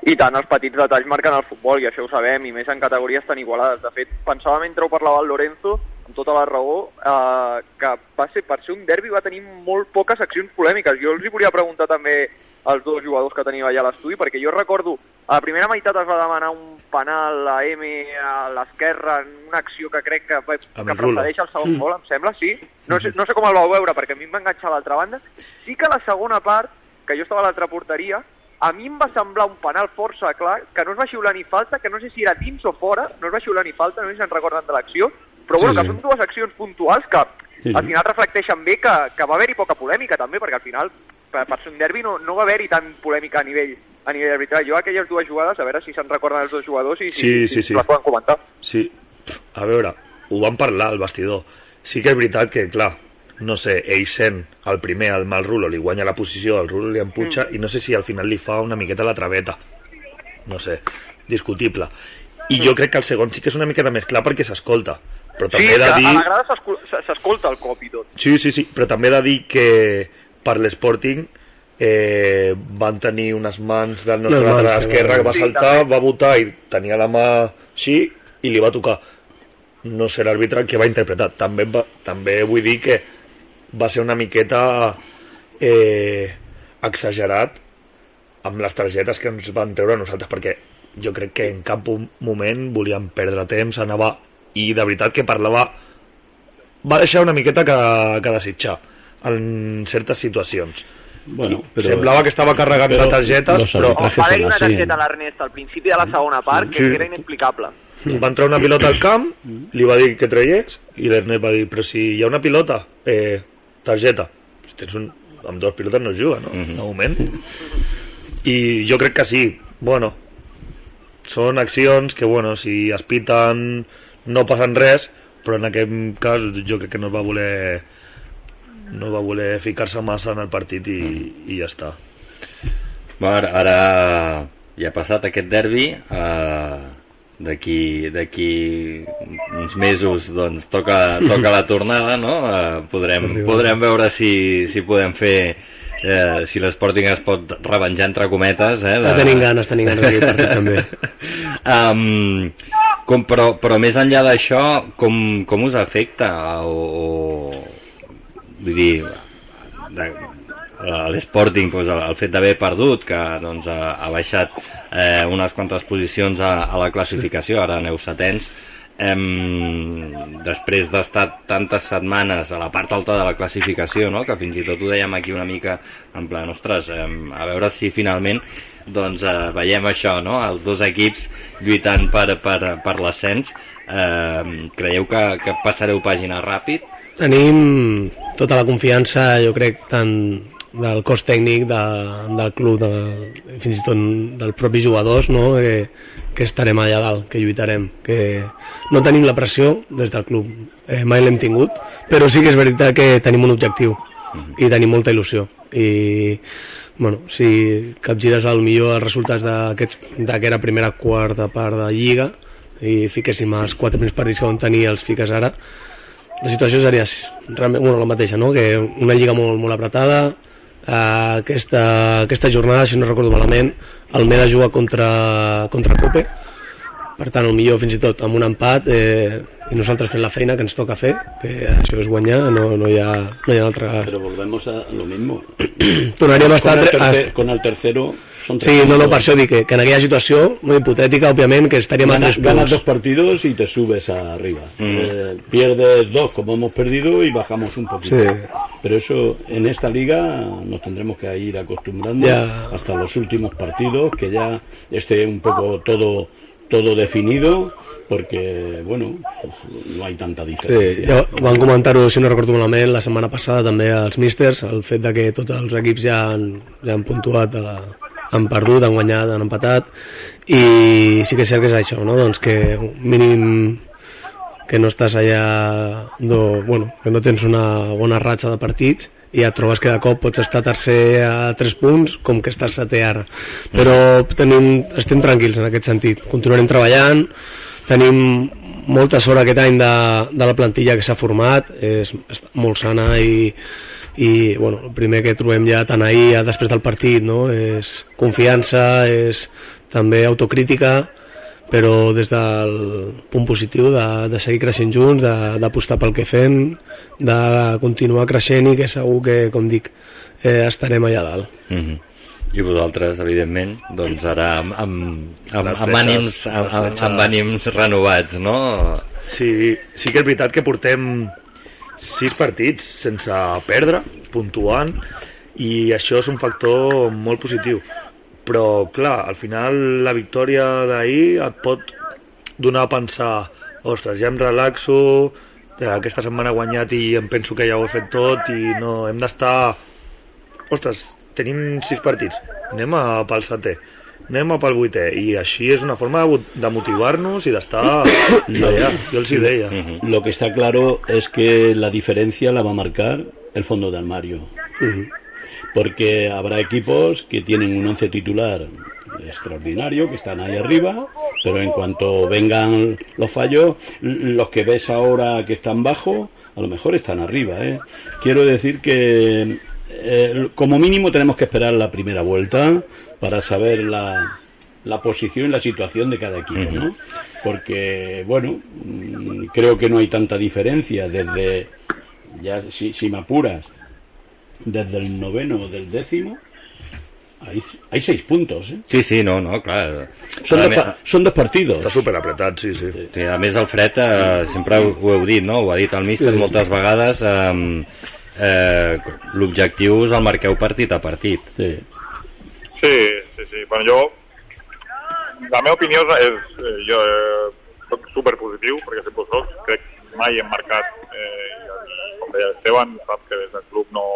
I tant, els petits detalls marquen el futbol, i això ho sabem, i més en categories tan igualades. De fet, pensava mentre ho parlava el Lorenzo, amb tota la raó, eh, que va ser, per ser un derbi va tenir molt poques accions polèmiques. Jo els hi volia preguntar també als dos jugadors que teniu allà a l'estudi, perquè jo recordo, a la primera meitat es va demanar un penal a M a l'esquerra en una acció que crec que, va- que precedeix el segon gol, em sembla, sí. No sé, no sé com el vau veure, perquè a mi em va enganxar a l'altra banda. Sí que la segona part, que jo estava a l'altra porteria, a mi em va semblar un penal força clar, que no es va xiular ni falta, que no sé si era dins o fora, no es va xiular ni falta, no sé si se'n recorden de l'acció, però Sí, bueno, que sí. són dues accions puntuals que Sí, al final reflecteixen bé que, que va haver-hi poca polèmica també, perquè al final per, per ser un derbi no, no va haver-hi tant polèmica a nivell a nivell arbitral. Jo aquelles dues jugades, a veure si se'n recorden els dos jugadors i si, Sí, si, sí, sí. les poden comentar. Sí, a veure, ho vam parlar al vestidor. Sí que és veritat que, clar, no sé, ell sent el primer, el mal Rulo, li guanya la posició, el Rulo li empuja, Mm. i no sé si al final li fa una miqueta la traveta. No sé, discutible. I jo crec que el segon sí que és una miqueta més clar perquè s'escolta. Però Mm. Sí, també he de a dir... la grada s'escol- s'escolta el cop i tot. Sí, sí, sí, però també he de dir que per l'Sporting eh, van tenir unes mans del nostre mans, lateral esquerre que va Sí, saltar, també. va votar i tenia la mà així i li va tocar. No sé l'àrbitre que va interpretar. També, va, també vull dir que va ser una miqueta eh, exagerat amb les targetes que ens van treure a nosaltres perquè jo crec que en cap moment volíem perdre temps, anava i de veritat que parlava va deixar una miqueta que, que desitjar en certes situacions. Bueno, pero, Semblava que estava carregant pero de targetes, los però Va haver una targeta a l'Ernest al principi de la segona part que, Sí. que era inexplicable. va entrar una pilota al camp, li va dir que traiés, i l'Ernest va dir, però si hi ha una pilota, eh, targeta. Si tens un, amb dues pilotes no es juga, no? Mhm. De moment. I jo crec que sí. Bueno, són accions que, bueno, si es piten no passen res, però en aquest cas jo crec que no es va voler no va voler ficar-se massa en el partit i, i ja està. Bueno, ara, ara ja ha passat aquest derbi, eh, d'aquí d'aquí uns mesos doncs toca, toca la tornada, no? Eh, podrem, podrem veure si, si podem fer eh, si l'Sporting es pot revenjar entre cometes eh, Ja tenim ganes, tenim ganes d'aquest partit, també. um, com, però, però més enllà d'això com, com us afecta o, o vull dir de, l'Sporting doncs, el fet d'haver perdut que doncs, ha, ha baixat eh, unes quantes posicions a, a la classificació ara aneu setens em, després d'estar tantes setmanes a la part alta de la classificació, no? que fins i tot ho dèiem aquí una mica en plan, ostres, em, a veure si finalment doncs, eh, veiem això, no? els dos equips lluitant per, per, per l'ascens eh, creieu que, que passareu pàgina ràpid? Tenim tota la confiança, jo crec, tant del cos tècnic de, del club, de, fins i tot dels propis jugadors, no? que, que estarem allà dalt, que lluitarem, que no tenim la pressió des del club, eh, mai l'hem tingut, però sí que és veritat que tenim un objectiu i tenim molta il·lusió i bueno, si capgires al millor els resultats d'aquesta primera quarta part de Lliga i fiquéssim els quatre primers partits que vam tenir els fiques ara la situació seria realment bueno, la mateixa, no? que una lliga molt, molt apretada, eh, aquesta, aquesta jornada, si no recordo malament, el Meda juga contra, contra Cope, per tant, el millor fins i tot amb un empat eh, i nosaltres fent la feina que ens toca fer, que això és guanyar, no, no, hi, ha, no hi ha altra... Pero volvemos a lo mismo. Tornaríem a estar... con, el a- tercer- con el tercero son tres Sí, no, no, per això dic que, que en aquella situació, no hipotètica, òbviament, que estaríem a Ganas, dos partidos y te subes arriba. Mm. Eh, pierdes dos como hemos perdido y bajamos un poquito. Sí. Pero eso en esta liga nos tendremos que ir acostumbrando Ya. hasta los últimos partidos, que ya esté un poco todo todo definido, porque bueno, no hay tanta Sí, diferencia. ja van comentar-ho, si no recordo malament, la setmana passada també als místers, el fet de que tots els equips ja han, ja han puntuat, a, han perdut, han guanyat, han empatat, i sí que és cert que és això, no? doncs que un mínim que no estàs allà, do, bueno, que no tens una bona ratxa de partits, i ja trobes que de cop pots estar tercer a 3 punts com que estàs setè ara però tenim, estem tranquils en aquest sentit continuarem treballant tenim molta sort aquest any de, de la plantilla que s'ha format és, és molt sana i, i bueno, el primer que trobem ja tant ahir ja després del partit no? és confiança és també autocrítica però des del punt positiu de, de seguir creixent junts, d'apostar pel que fem, de continuar creixent i que segur que, com dic, eh, estarem allà dalt. Mm -hmm. I vosaltres, evidentment, doncs ara amb, amb, amb, amb, ànims, amb, amb, amb ànims renovats, no? Sí, sí que és veritat que portem sis partits sense perdre, puntuant, i això és un factor molt positiu. Però, clar, al final la victòria d'ahir et pot donar a pensar ostres, ja em relaxo, eh, aquesta setmana he guanyat i em penso que ja ho he fet tot i no, hem d'estar... Ostres, tenim sis partits, anem a pel setè, anem a pel vuitè, i així és una forma de, de motivar-nos i d'estar allà, jo els hi deia. Lo que está claro es que la diferencia la va a marcar el fondo de armario. Porque habrá equipos que tienen un once titular extraordinario, que están ahí arriba, pero en cuanto vengan los fallos, los que ves ahora que están bajo, a lo mejor están arriba. ¿eh? Quiero decir que eh, como mínimo tenemos que esperar la primera vuelta para saber la, la posición y la situación de cada equipo, ¿no? Porque, bueno, mm, creo que no hay tanta diferencia desde, ya si, si me apuras, desde el noveno o del décimo, hay, hay seis puntos, ¿eh? Sí, sí, no, no, clar. Son A dos, son dos partidos. Està superapretat, sí, sí. Sí, a més el fred, eh, sempre ho, ho heu dit, no? Ho ha dit el míster moltes vegades, eh, eh, l'objectiu us el marqueu partit a partit. Sí. Sí, sí, sí. Bueno, jo, la meva opinió és, eh, jo eh, soc superpositiu, perquè sempre ho soc, crec que mai hem marcat, eh, com deia Esteban, sap que des del club no,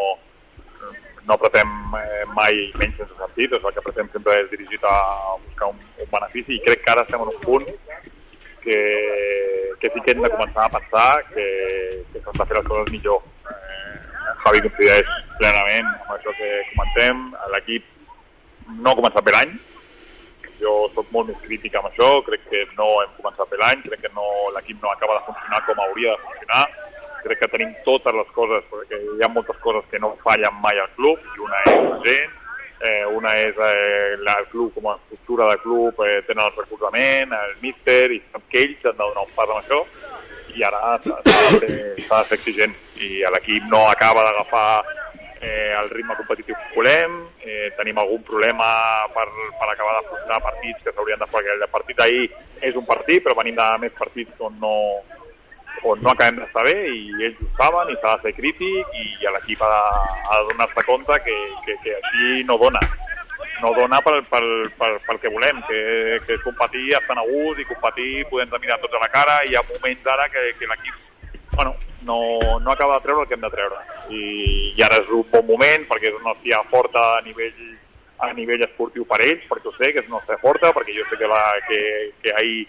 no apretem eh, mai menys sense sentit, és el que apretem sempre és dirigit a buscar un, un benefici i crec que ara estem en un punt que, que sí que hem de començar a pensar que, que s'han de fer les coses millor. Javi coincideix plenament amb això que comentem, l'equip no ha començat bé l'any, jo sóc molt més crític amb això, crec que no hem començat bé l'any, crec que no, l'equip no acaba de funcionar com hauria de funcionar, crec que tenim totes les coses, perquè hi ha moltes coses que no fallen mai al club, i una és la gent, eh, una és eh, la, el club com a estructura de club, eh, tenen el recolzament, el míster, i sap que ells han de donar un pas amb això, i ara s'ha de, de ser exigent, i l'equip no acaba d'agafar eh, el ritme competitiu que volem, eh, tenim algun problema per, per acabar d'afrontar partits que s'haurien de fer, el partit d'ahir. És un partit, però venim de més partits on no, on no acabem d'estar bé i ells ho saben i s'ha de ser crític i l'equip ha, de- ha de donar-se compte que, que, que així no dona no dona pel, pel, pel, pel que volem, que, que és competir estan a gust i competir, podem mirar tots a la cara i hi ha moments ara que, que l'equip bueno, no, no acaba de treure el que hem de treure. I, i ara és un bon moment perquè és una hòstia forta a nivell a nivell esportiu per ells, perquè ho sé, que és una hòstia forta, perquè jo sé que, la, que, que ahir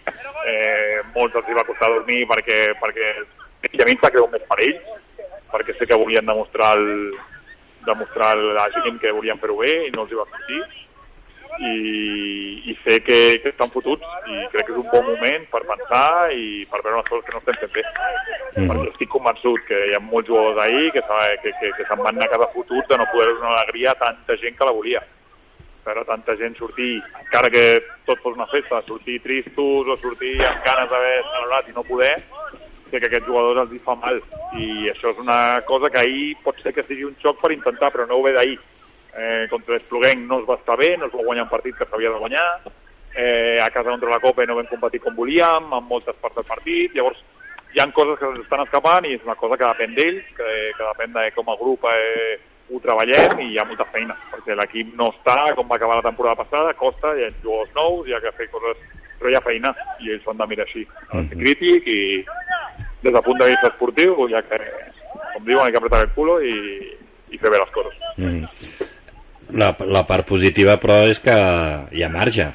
eh, molts els va costar dormir perquè, perquè i a mi em sap greu més per ells, perquè sé que volien demostrar el, demostrar a la gent que volien fer-ho bé i no els hi va sortir i, i sé que, que estan fotuts i crec que és un bon moment per pensar i per veure les coses que no estem fent bé Mhm. perquè estic convençut que hi ha molts jugadors ahir que, que, que, que se'n van anar cada fotut de no poder donar alegria a tanta gent que la volia veure tanta gent sortir, encara que tot fos una festa, sortir tristos o sortir amb ganes d'haver celebrat i no poder, sé que aquests jugadors els hi fa mal. I això és una cosa que ahir pot ser que sigui un xoc per intentar, però no ho ve d'ahir. Eh, contra l'Espluguenc no es va estar bé, no es va guanyar un partit que s'havia de guanyar, eh, a casa contra la Copa no vam competir com volíem, en moltes parts del partit, llavors hi han coses que ens estan escapant i és una cosa que depèn d'ells, que, que depèn de com a grup eh, ho treballem i hi ha molta feina, perquè l'equip no està com va acabar la temporada passada, costa, hi ha jugadors nous, hi ha que fer coses, però hi ha feina i ells s'han de mirar així, ha de ser crític i des del punt de vista esportiu, ja que, com diuen, hay que apretar el culo i, i fer bé les coses. Mm. La, la part positiva, però, és que hi ha marge.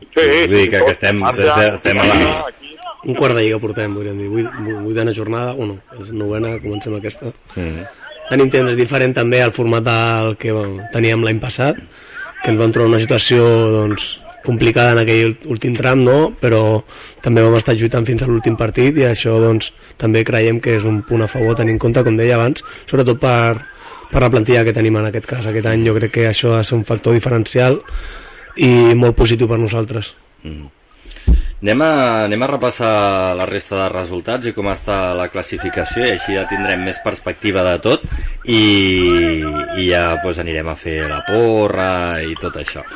Sí, Vull dir que, que estem, marge, estem a la... aquí, Un quart de lliga portem, podríem dir. Vuit, vuitena jornada, o no, és novena, comencem aquesta. Mm. Tenim temps, és diferent també al format del que bueno, teníem l'any passat, que ens vam trobar una situació doncs, complicada en aquell últim tram, no? però també vam estar lluitant fins a l'últim partit i això doncs, també creiem que és un punt a favor tenint en compte, com deia abans, sobretot per, per la plantilla que tenim en aquest cas. Aquest any jo crec que això ha de ser un factor diferencial i molt positiu per nosaltres. Mm. Anem a, anem a repassar la resta de resultats i com està la classificació i així ja tindrem més perspectiva de tot i, i ja pues, anirem a fer la porra i tot això.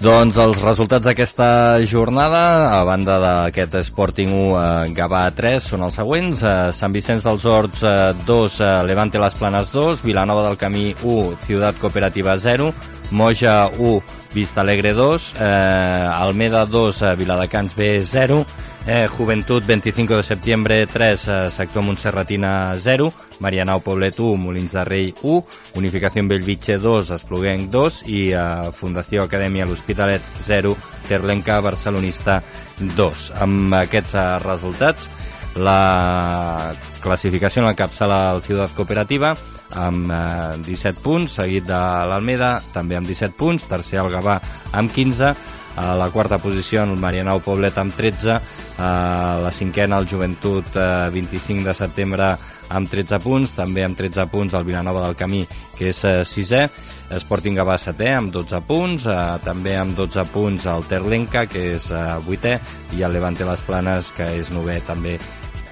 Doncs els resultats d'aquesta jornada, a banda d'aquest Sporting 1, eh, Gavà 3, són els següents. Eh, Sant Vicenç dels Horts eh, 2, eh, Levante Les Planes 2, Vilanova del Camí 1, Ciutat Cooperativa 0, Moja 1, Vista Alegre 2, eh, Almeda 2, eh, Viladecans B 0, eh, Juventud 25 de septiembre 3, eh, Sector Montserratina 0, Marianao Poblet 1, Molins de Rei 1, Unificació Bellvitge 2, Espluguenc 2 i eh, Fundació Acadèmia L'Hospitalet 0, Terlenca Barcelonista 2. Amb aquests eh, resultats, la classificació en la capçala del Ciutat Cooperativa amb eh, 17 punts, seguit de l'Almeda, també amb 17 punts, tercer el Gavà amb 15, a la quarta posició el Marianao Poblet amb 13, a la cinquena el Joventut eh, 25 de setembre amb 13 punts, també amb 13 punts el Vilanova del Camí, que és eh, sisè, Sporting Gavà setè amb 12 punts, eh, també amb 12 punts el Terlenca, que és eh, vuitè, i el Levante Les Planes, que és novè també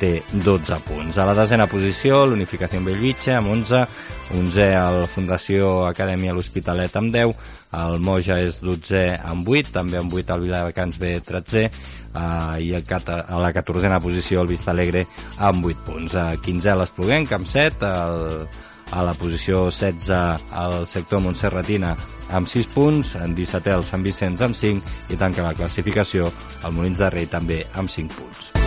té 12 punts. A la desena posició, l'Unificació en Bellvitge, amb 11, 11 el Fundació Acadèmia L'Hospitalet amb 10, el Moja és 12 amb 8, també amb 8 el Viladecans B 13, uh, i cata, a la 14a posició el Vista Alegre amb 8 punts. A 15 l'Espluguenc amb 7, el, a la posició 16 al sector Montserratina amb 6 punts, en 17 el Sant Vicenç amb 5 i tanca la classificació el Molins de Rei també amb 5 punts.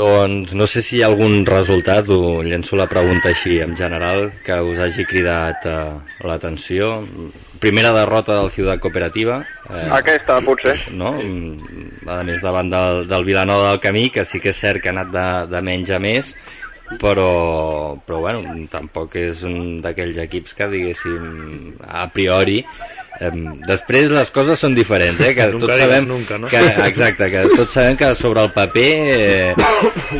Doncs no sé si hi ha algun resultat, ho llenço la pregunta així en general, que us hagi cridat eh, l'atenció. Primera derrota del Ciutat Cooperativa. Eh, Aquesta, potser. No? A més, davant del, del Vilanova del Camí, que sí que és cert que ha anat de, de menys a més, però, però bueno, tampoc és un d'aquells equips que diguéssim a priori després les coses són diferents eh? que Nunca tots sabem nunca, no? que, exacte, que tots sabem que sobre el paper eh,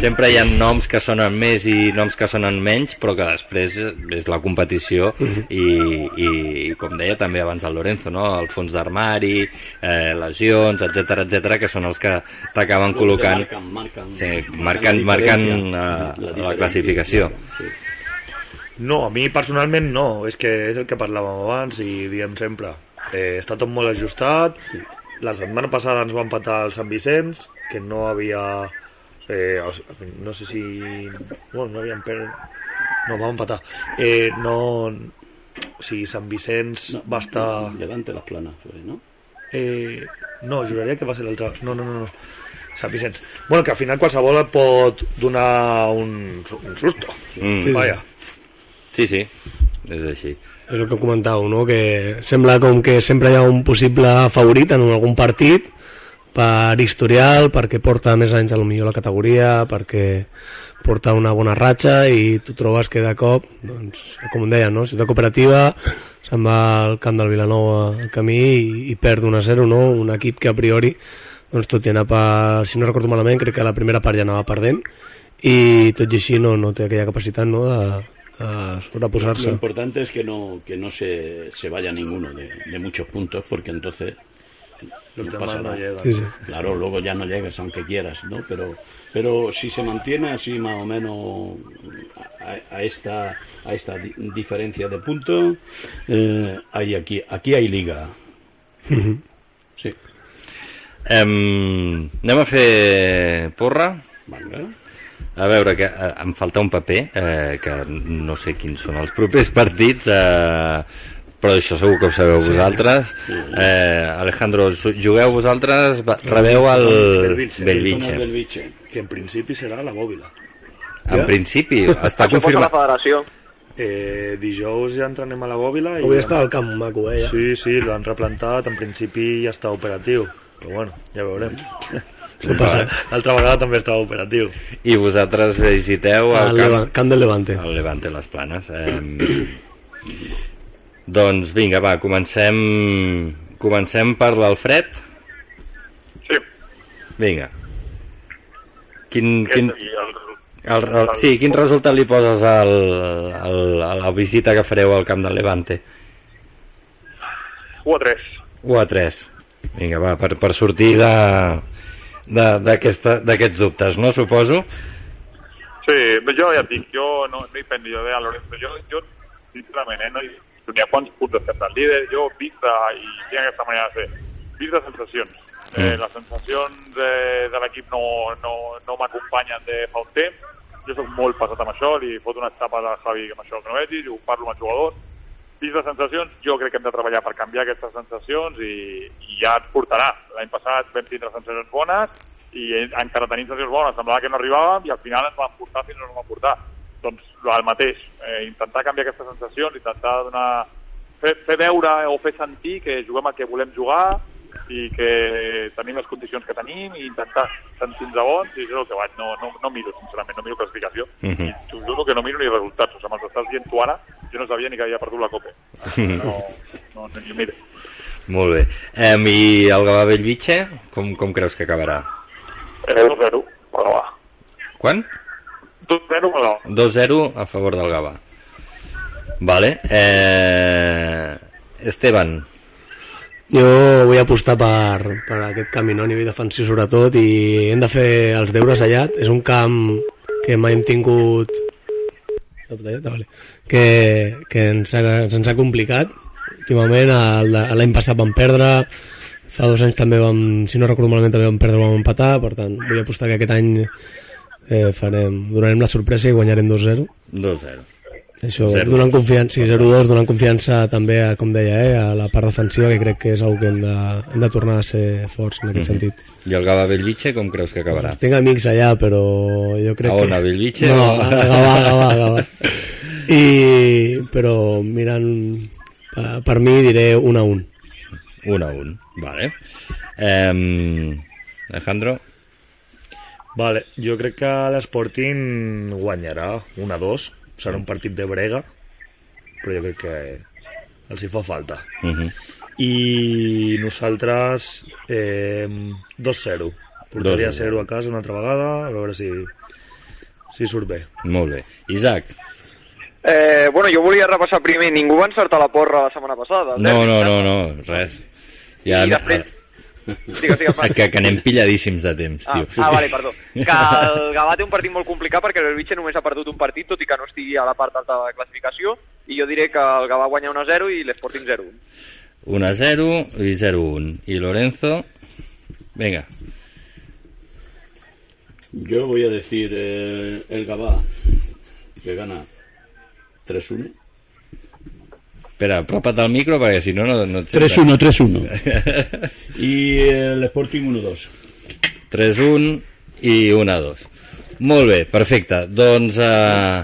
sempre hi ha noms que sonen més i noms que sonen menys però que després és la competició i, i, i com deia també abans el Lorenzo no? el fons d'armari eh, lesions, etc etc que són els que t'acaben col·locant Marquen, marquen, sí, marcant, marcant diferència, eh, la, diferència, classificació Sí. No, a mi personalment no, és que és el que parlàvem abans i diem sempre. Eh, està tot molt ajustat, la setmana passada ens va empatar el Sant Vicenç, que no havia... Eh, no sé si... Bueno, no havien per... No, va empatar. Eh, no... O sigui, Sant Vicenç No, va estar... Levante las planas, fue, ¿no? Eh, no, juraria que va ser l'altre. No, no, no, no. Sant Vicenç. Bueno, que al final qualsevol et pot donar un, un susto. Mm. Sí, Vaja. sí, sí, és així És el que comentàveu, no? que sembla com que sempre hi ha un possible favorit en algun partit per historial, perquè porta més anys a lo millor la categoria, perquè porta una bona ratxa i tu trobes que de cop, doncs, com deia, no? ciutat cooperativa, se'n va al camp del Vilanova al camí i, i perd 1 a 0, no? un equip que a priori, doncs tot i anar per, si no recordo malament, crec que la primera part ja anava perdent i tot i així no, no té aquella capacitat no, de, Lo importante es que no, que no se, se vaya ninguno de, de muchos puntos, porque entonces Los no demás pasa no nada. llegan. Sí, sí. Claro, luego ya no llegas, aunque quieras, ¿no? Pero, pero si se mantiene así más o menos a, a esta, a esta di- diferencia de puntos, eh, hay aquí, aquí hay liga. Sí. Em, anem a fer porra Venga. A veure, que eh, em falta un paper eh, que no sé quins són els propers partits eh, però això segur que ho sabeu vosaltres eh, Alejandro, jugueu vosaltres rebeu el Belvitge. Belvitge Belvitge. Que en principi serà la bòbila. en principi està Això posa la confirmat federació. Eh, dijous ja entrenem a la bòbila i... Avui està al camp maco, eh? Ja. Sí, sí, l'han replantat, en principi ja està operatiu. Però bueno, ja veurem. passa. L'altra vegada també estava operatiu. i vosaltres visiteu el Al camp, camp del Levante. el Levante les Planes eh, doncs vinga, va, comencem comencem per l'Alfred Sí, vinga quin, quin, el, el, el, sí, quin resultat li poses al, al, a la visita que fareu al camp del Levante 1 a 3. 1 a 3 vinga, va, per, per sortir de d'aquests dubtes, no, suposo? Sí, però jo ja et dic, jo no, no hi penso, jo deia a Lorenzo, jo, jo sincerament, eh, no hi, ni a quants punts estem del líder, jo vist de, i tinc aquesta manera de fer, vist de sensacions. Eh, Mm. les sensacions de, de l'equip no, no, no m'acompanyen de fa un temps, jo sóc molt passat amb això, li foto una etapa al Javi amb això que no vegi, ho parlo amb els jugadors, vist de sensacions, jo crec que hem de treballar per canviar aquestes sensacions i, i ja et portarà. L'any passat vam tindre sensacions bones i eh, encara tenim sensacions bones, semblava que no arribàvem i al final ens van portar fins on ens van portar. Doncs el mateix, eh, intentar canviar aquestes sensacions, intentar donar, fer, fer veure o fer sentir que juguem el que volem jugar i que tenim les condicions que tenim i intentar sentir-nos bons i això és el que vaig, no, no, no miro sincerament, no miro classificació Mhm. i t'ho juro que no miro ni resultats, o sigui, me'ls estàs dient tu ara jo no sabia ni que havia perdut la Copa no, no, no ni miro Molt bé. Em, I el Gavà Bellvitge, com, com creus que acabarà? eh, 2-0 per Gavà Quan? 2-0 per Gavà 2-0 a favor del Gavà. Vale. Eh... Esteban, Jo vull apostar per, per aquest camí no? a nivell defensiu sobretot i hem de fer els deures allà. És un camp que mai hem tingut que, que ens, ha, ens ha complicat últimament, l'any passat vam perdre, fa dos anys també vam, si no recordo malament, també vam perdre, vam empatar, per tant, vull apostar que aquest any eh, farem, donarem la sorpresa i guanyarem 2-0. 2-0. Això, Zero. donant confiança, sí, 0-2, donant confiança també, a, com deia, eh, a la part defensiva, que crec que és una que hem de, hem de tornar a ser forts en aquest Mhm. sentit. I el Gava Bellvitge com creus que acabarà? Tinc amics allà, però jo crec A que... on, a Bellvitge No, o- a Gavà, a Gavà, a Gavà. I, però mirant per, per mi diré 1 a 1. 1 a 1, vale. Eh, Alejandro? Vale, jo crec que l'Sporting guanyarà 1 a 2. Serà un partit de brega, però jo crec que els hi fa falta. Uh -huh. I nosaltres eh, 2-0. Portaria 2-0. 0 a casa una altra vegada, a veure si, si surt bé. Molt bé. Isaac? Eh, bueno, jo volia repassar primer. Ningú va encertar la porra la setmana passada. el No, derbi, no, no, no, res. Ja, I després- Digues, digues, Marc. que, que anem pilladíssims de temps, Ah, tio. ah, vale, perdó. Que el Gavà té un partit molt complicat perquè l'Elvitge només ha perdut un partit, tot i que no estigui a la part alta de la classificació, i jo diré que el Gavà guanya 1-0 i l'Sporting 0-1. 1 a 0 y 0 1. Y Lorenzo, venga, Yo voy a decir eh, el Gabá que gana 3-1. Espera, apropa't al micro perquè si no, no, no et 3-1, 3-1. Y el Sporting 1-2. 3-1 i 1-2. Molt bé, perfecte. Doncs uh,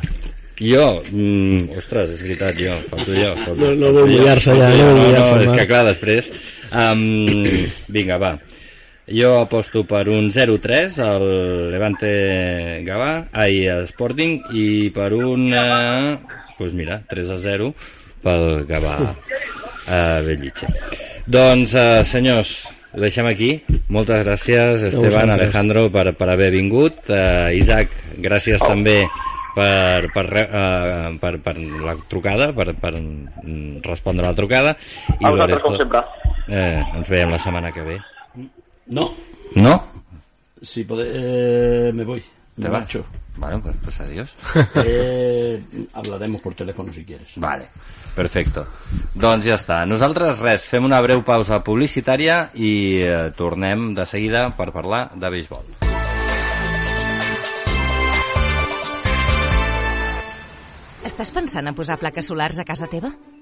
jo... Mm, ostres, és veritat, jo. Falto jo. Falto, No- no vol jo, mullar-se ja, no no, mullar-se, no, és que clar, després... Um, vinga, va. Jo aposto per un 0-3 al Levante Gavà, ai, Sporting, i per un... Uh, pues mira, 3-0 pel Gavà a Bellvitge. Doncs, uh, senyors, ho deixem aquí. Moltes gràcies, Esteban. Alejandro, per, per haver vingut. Uh, Isaac, gràcies oh. també per, per, uh, per, per la trucada, per, per respondre a la trucada. A vosaltres, com sempre. Eh, ens veiem la setmana que ve. No, ¿No? si podés, eh, me voy. ¿Te vas? marcho. Bueno, pues, pues adiós. Eh, hablaremos por teléfono si quieres. Vale, perfecto. Doncs ja està. Nosaltres res, fem una breu pausa publicitària i eh, tornem de seguida per parlar de béisbol. Estàs pensant a posar plaques solars a casa teva?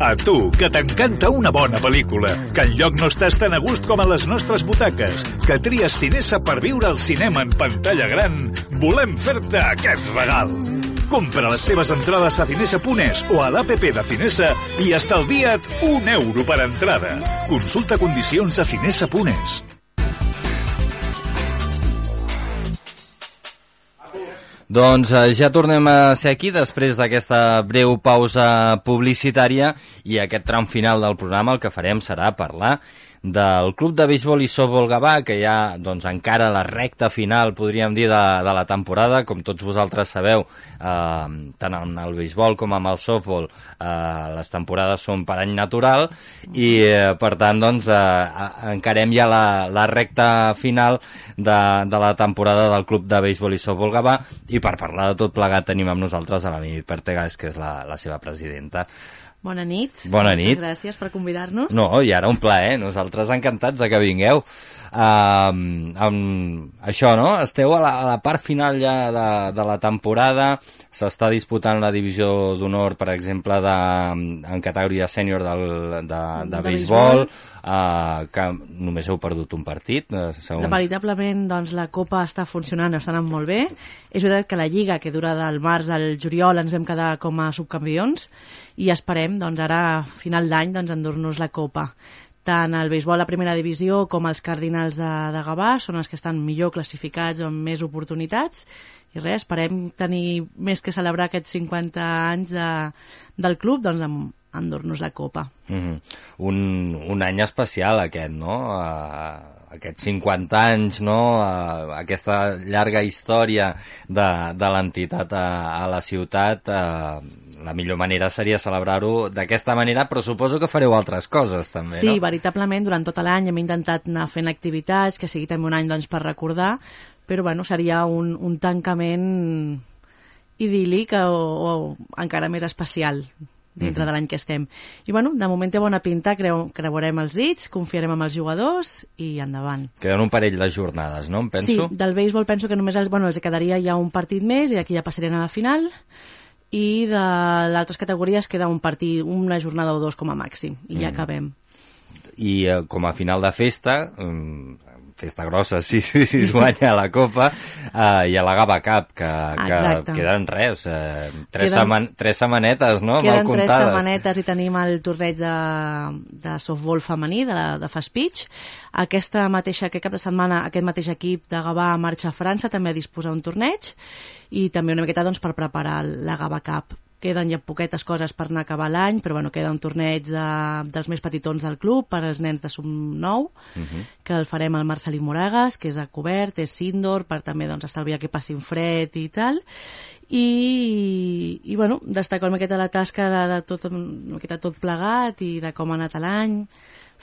A tu, que t'encanta una bona pel·lícula, que enlloc no estàs tan a gust com a les nostres butaques, que tries Cinesa per viure al cinema en pantalla gran, volem fer-te aquest regal. Compra les teves entrades a cinesa.es o a l'APP de Cinesa i estalvia't un euro per entrada. Consulta condicions a cinesa.es. Doncs eh, ja tornem a ser aquí després d'aquesta breu pausa publicitària i aquest tram final del programa el que farem serà parlar del Club de Béisbol i Softball Gavà, que ja doncs, encara la recta final, podríem dir, de, de la temporada. Com tots vosaltres sabeu, eh, tant en el béisbol com amb el softball, eh, les temporades són per any natural i, eh, per tant, doncs, eh, encarem ja la, la recta final de, de la temporada del Club de Béisbol i Softball Gavà i per parlar de tot plegat tenim amb nosaltres a la Mimi Pertegas, que és la, la seva presidenta. Bona nit. Bona nit. Gràcies per convidar-nos. No, i ara un plaer, nosaltres encantats de que vingueu. Um, um, això, no? Esteu a la, a la part final ja de, de la temporada, s'està disputant la divisió d'honor, per exemple, de, en categoria sènior del, de, de, De béisbol, uh, que només heu perdut un partit, uh, segons... Veritablement, doncs, la Copa està funcionant, està anant molt bé. És veritat que la Lliga, que dura del març al juliol, ens vam quedar com a subcampions i esperem, doncs, ara, a final d'any, doncs, endur-nos la Copa. Tant el béisbol a primera divisió com els cardinals de, de Gavà són els que estan millor classificats o amb més oportunitats i res, esperem tenir més que celebrar aquests 50 anys de, del club doncs amb, endur-nos la copa. Mm -hmm. un, un any especial aquest, no? Uh, aquests 50 anys, no? Uh, aquesta llarga història de, de l'entitat a, a la ciutat, uh, la millor manera seria celebrar-ho d'aquesta manera, però suposo que fareu altres coses també, sí, no? Sí, veritablement, durant tot l'any hem intentat anar fent activitats, que sigui també un any doncs, per recordar, però bueno, seria un, un tancament idíl·lic o, o encara més especial dintre Mhm. de l'any que estem. I bueno, de moment té bona pinta, creu, creurem els dits, confiarem amb els jugadors i endavant. Queden un parell de jornades, no? Em penso? Sí, del béisbol penso que només els, bueno, els quedaria ja un partit més i d'aquí ja passarien a la final i de l'altres categories queda un partit, una jornada o dos com a màxim i ja Mhm. acabem. i eh, com a final de festa mm, festa grossa, si, si, si es guanya la Copa, eh, i a la Gava Cup, que, Exacte. que queden res, eh, tres, Queden- seman tres setmanetes, no? Queden Mal tres comptades. setmanetes i tenim el torneig de, de softball femení, de, la, de Fast Pitch. Aquesta mateixa, aquest cap de setmana, aquest mateix equip de Gavà marxa a França també a disposar un torneig i també una miqueta doncs, per preparar la Gava Cup. Queden ja poquetes coses per anar a acabar l'any, però bueno, queda un torneig de, dels més petitons del club per als nens de sub 9, Mhm. que el farem al Marcelí Moragas, que és a cobert, és indoor, per també doncs, estalviar que passin fred i tal. I, i bueno, destacar una miqueta la tasca de, de tot, una miqueta tot plegat i de com ha anat l'any.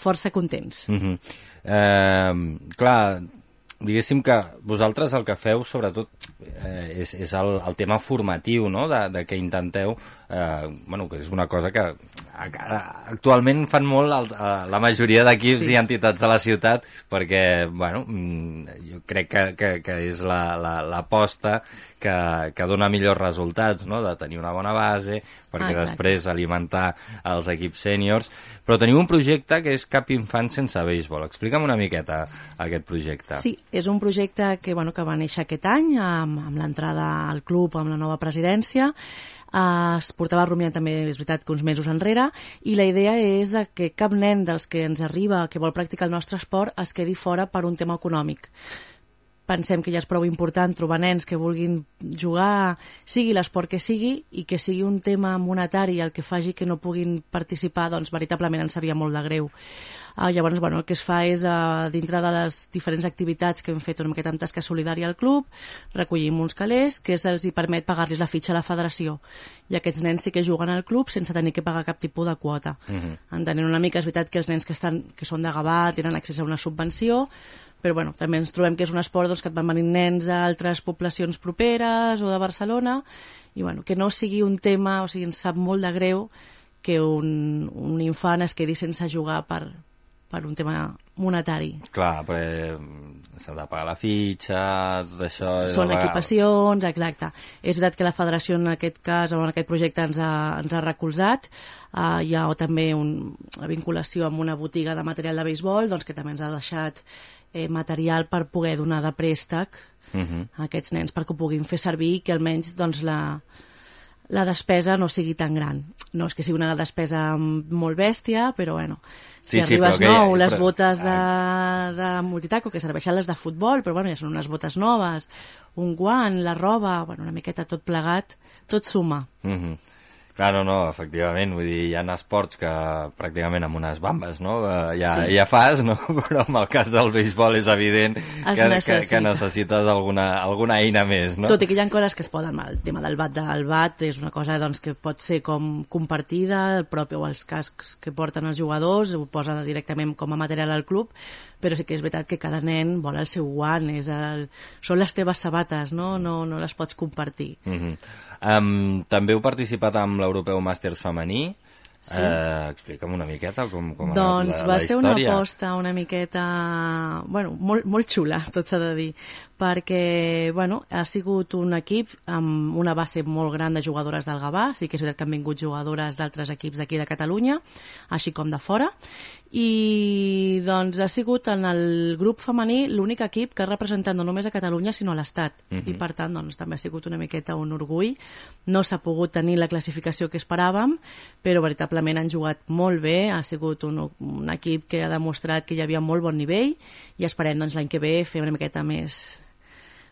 Força contents. Mm -hmm. eh, clar, diguéssim que vosaltres el que feu sobretot eh, és, és el, el tema formatiu no? de, de que intenteu eh, bueno, que és una cosa que a- a- actualment fan molt els, eh, la majoria d'equips Sí. i entitats de la ciutat perquè bueno, mm, jo crec que, que, que és l'aposta la, l'aposta que, que dona millors resultats no? de tenir una bona base perquè Exacte. després alimentar els equips sèniors però teniu un projecte que és Cap Infant sense béisbol explica'm una miqueta aquest projecte Sí, és un projecte que, bueno, que va néixer aquest any amb, amb l'entrada al club, amb la nova presidència. Uh, es portava rumiant també, és veritat, que uns mesos enrere, i la idea és de que cap nen dels que ens arriba, que vol practicar el nostre esport, es quedi fora per un tema econòmic. Pensem que ja és prou important trobar nens que vulguin jugar, sigui l'esport que sigui, i que sigui un tema monetari el que faci que no puguin participar, doncs veritablement ens sabia molt de greu. Uh, llavors, bueno, el que es fa és, uh, dintre de les diferents activitats que hem fet una miqueta amb tasca solidària al club, recollim uns calés que se'ls hi permet pagar-los la fitxa a la federació. I aquests nens sí que juguen al club sense tenir que pagar cap tipus de quota. Mhm. Entenent una mica, és veritat que els nens que, estan, que són de Gavà tenen accés a una subvenció, però bueno, també ens trobem que és un esport doncs, que et van venir nens d'altres poblacions properes o de Barcelona, i bueno, que no sigui un tema, o sigui, ens sap molt de greu que un, un infant es quedi sense jugar per, per un tema monetari. clar, perquè mm, s'ha de pagar la fitxa tot això Són a equipacions, exacte. És veritat que la federació en aquest cas, o en aquest projecte, ens ha, ens ha recolzat. Uh, hi ha també un, una vinculació amb una botiga de material de béisbol doncs, que també ens ha deixat eh, material per poder donar de préstec Mhm. a aquests nens perquè ho puguin fer servir i que almenys doncs, la, la despesa no sigui tan gran. No és que sigui una despesa molt bèstia, però bueno, si Sí, sí, arribes que- nou, les però- botes de, de multitaco, que serveixen les de futbol, però bueno, ja són unes botes noves, un guant, la roba, bueno, una miqueta tot plegat, tot suma. Mhm. Clar, no, no, efectivament, vull dir, hi ha esports que pràcticament amb unes bambes, no?, eh, ja, Sí. ja fas, no?, però en el cas del béisbol és evident que, que, que necessites alguna, alguna eina més, no? Tot i que hi ha coses que es poden... El tema del bat del bat és una cosa doncs, que pot ser com compartida, el propi o els cascs que porten els jugadors, ho posa directament com a material al club, però sí que és veritat que cada nen vol el seu guant, és el... són les teves sabates, no? No, no les pots compartir. Mhm. um, també heu participat amb l'Europeu Màsters femení. Sí. Eh, explica'm una miqueta com, com ha Doncs anat la, va la ser una aposta una miqueta... Bueno, molt, molt xula, tot s'ha de dir, perquè bueno, ha sigut un equip amb una base molt gran de jugadores del Gavà, sí que és veritat que han vingut jugadores d'altres equips d'aquí de Catalunya, així com de fora, i doncs ha sigut en el grup femení l'únic equip que ha representat no només a Catalunya sinó a l'Estat. Mhm. i per tant doncs, també ha sigut una miqueta un orgull. No s'ha pogut tenir la classificació que esperàvem però veritablement han jugat molt bé. Ha sigut un, un equip que ha demostrat que hi havia molt bon nivell i esperem doncs, l'any que ve fer una miqueta més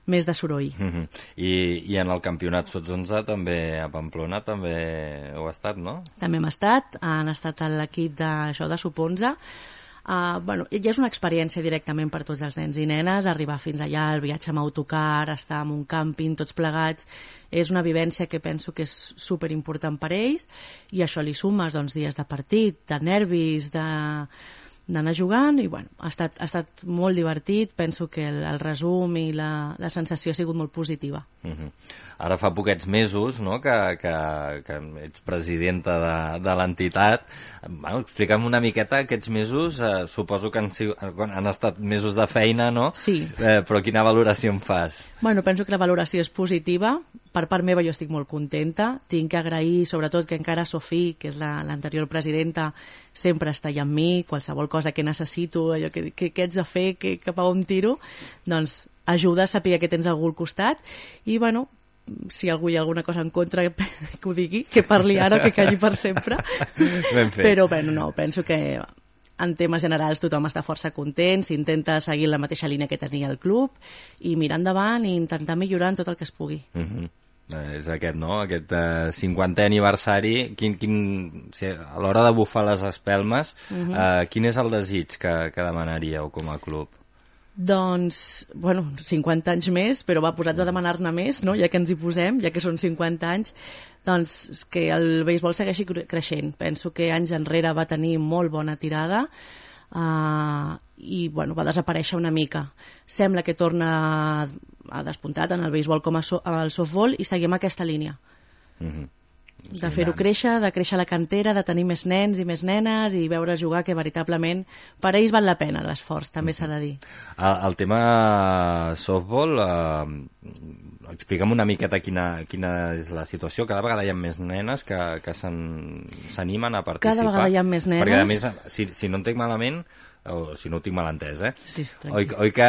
més de soroll. Uh -huh. I, I en el campionat Sots 11 també a Pamplona també heu estat, no? També hem estat, han estat a l'equip de, això, de Sub 11, Uh, bueno, ja és una experiència directament per tots els nens i nenes, arribar fins allà, el viatge amb autocar, estar en un càmping, tots plegats, és una vivència que penso que és super important per ells i això li sumes doncs, dies de partit, de nervis, de d'anar jugant i bueno, ha, estat, ha estat molt divertit, penso que el, el resum i la, la sensació ha sigut molt positiva. Uh -huh. Ara fa poquets mesos no, que, que, que ets presidenta de, de l'entitat. Bueno, explica'm una miqueta aquests mesos, eh, suposo que han, sigut, han estat mesos de feina, no? Sí. Eh, però quina valoració en fas? Bueno, penso que la valoració és positiva. Per part meva jo estic molt contenta. Tinc que agrair, sobretot, que encara Sofí, que és l'anterior la, presidenta, sempre està allà amb mi, qualsevol cosa que necessito, allò que, que, que ets a fer, que cap a on tiro, doncs ajuda a saber que tens algú al costat i, bueno, si algú hi ha alguna cosa en contra que, ho digui, que parli ara que calli per sempre Ben fet. però bueno, no, penso que en temes generals tothom està força content, s'intenta seguir la mateixa línia que tenia el club i mirar endavant i intentar millorar en tot el que es pugui. Uh -huh. Eh, és aquest, no? Aquest eh, 50è aniversari. Quin, quin, si, a l'hora de bufar les espelmes, uh Mhm. -huh. eh, quin és el desig que, que demanaríeu com a club? Doncs, bueno, 50 anys més, però va, posats a demanar-ne més, no? ja que ens hi posem, ja que són 50 anys, doncs que el béisbol segueixi cre- creixent. Penso que anys enrere va tenir molt bona tirada uh, i bueno, va desaparèixer una mica. Sembla que torna a despuntat en el béisbol com a so al softball i seguim aquesta línia. Uh -huh. De fer-ho créixer, de créixer la cantera, de tenir més nens i més nenes i veure jugar que veritablement per ells val la pena l'esforç, també s'ha de dir. El, el tema softball, eh, explica'm una miqueta quina, quina és la situació. Cada vegada hi ha més nenes que, que s'an- s'animen a participar. Cada vegada hi ha més nenes. Perquè, a més, si, si no entenc malament, o si no ho tinc mal entès, eh? Sí, oi, oi que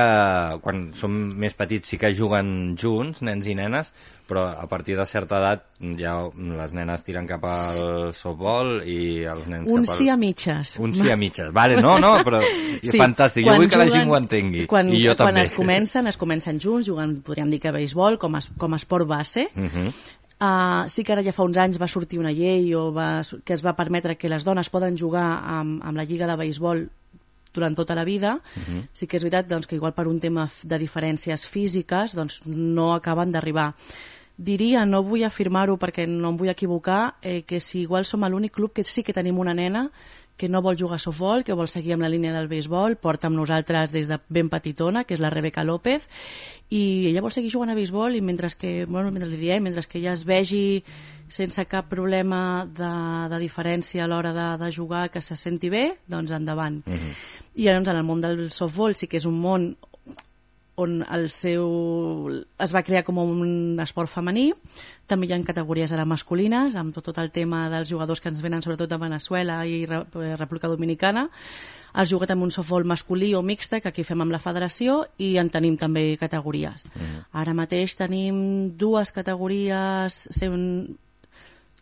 quan som més petits sí que juguen junts, nens i nenes, però a partir de certa edat ja les nenes tiren cap al softball i els nens Un cap al... sí a mitges. Un sí a mitges. Vale, no, no, però és fantàstic. Jo quan vull que la juguen- gent ho entengui. Quan, I jo quan també. es comencen, es comencen junts, jugant, podríem dir que béisbol, com a, com a esport base. Uh -huh. Uh, sí que ara ja fa uns anys va sortir una llei o va, que es va permetre que les dones poden jugar amb, amb la lliga de béisbol durant tota la vida. Uh -huh. Sí que és veritat doncs, que igual per un tema de diferències físiques doncs, no acaben d'arribar. Diria, no vull afirmar-ho perquè no em vull equivocar, eh, que si igual som l'únic club que sí que tenim una nena que no vol jugar a softball, que vol seguir amb la línia del béisbol, porta amb nosaltres des de ben petitona, que és la Rebeca López, i ella vol seguir jugant a béisbol i mentre que, bueno, mentre li diem, mentre que ella es vegi sense cap problema de, de diferència a l'hora de, de jugar, que se senti bé, doncs endavant. Uh -huh. I llavors en el món del softball sí que és un món on el seu... es va crear com un esport femení, també hi ha categories ara masculines, amb tot, tot el tema dels jugadors que ens venen sobretot de Venezuela i Re- eh, República Dominicana. Es juga també un softball masculí o mixta, que aquí fem amb la federació, i en tenim també categories. Mm. Ara mateix tenim dues categories, sent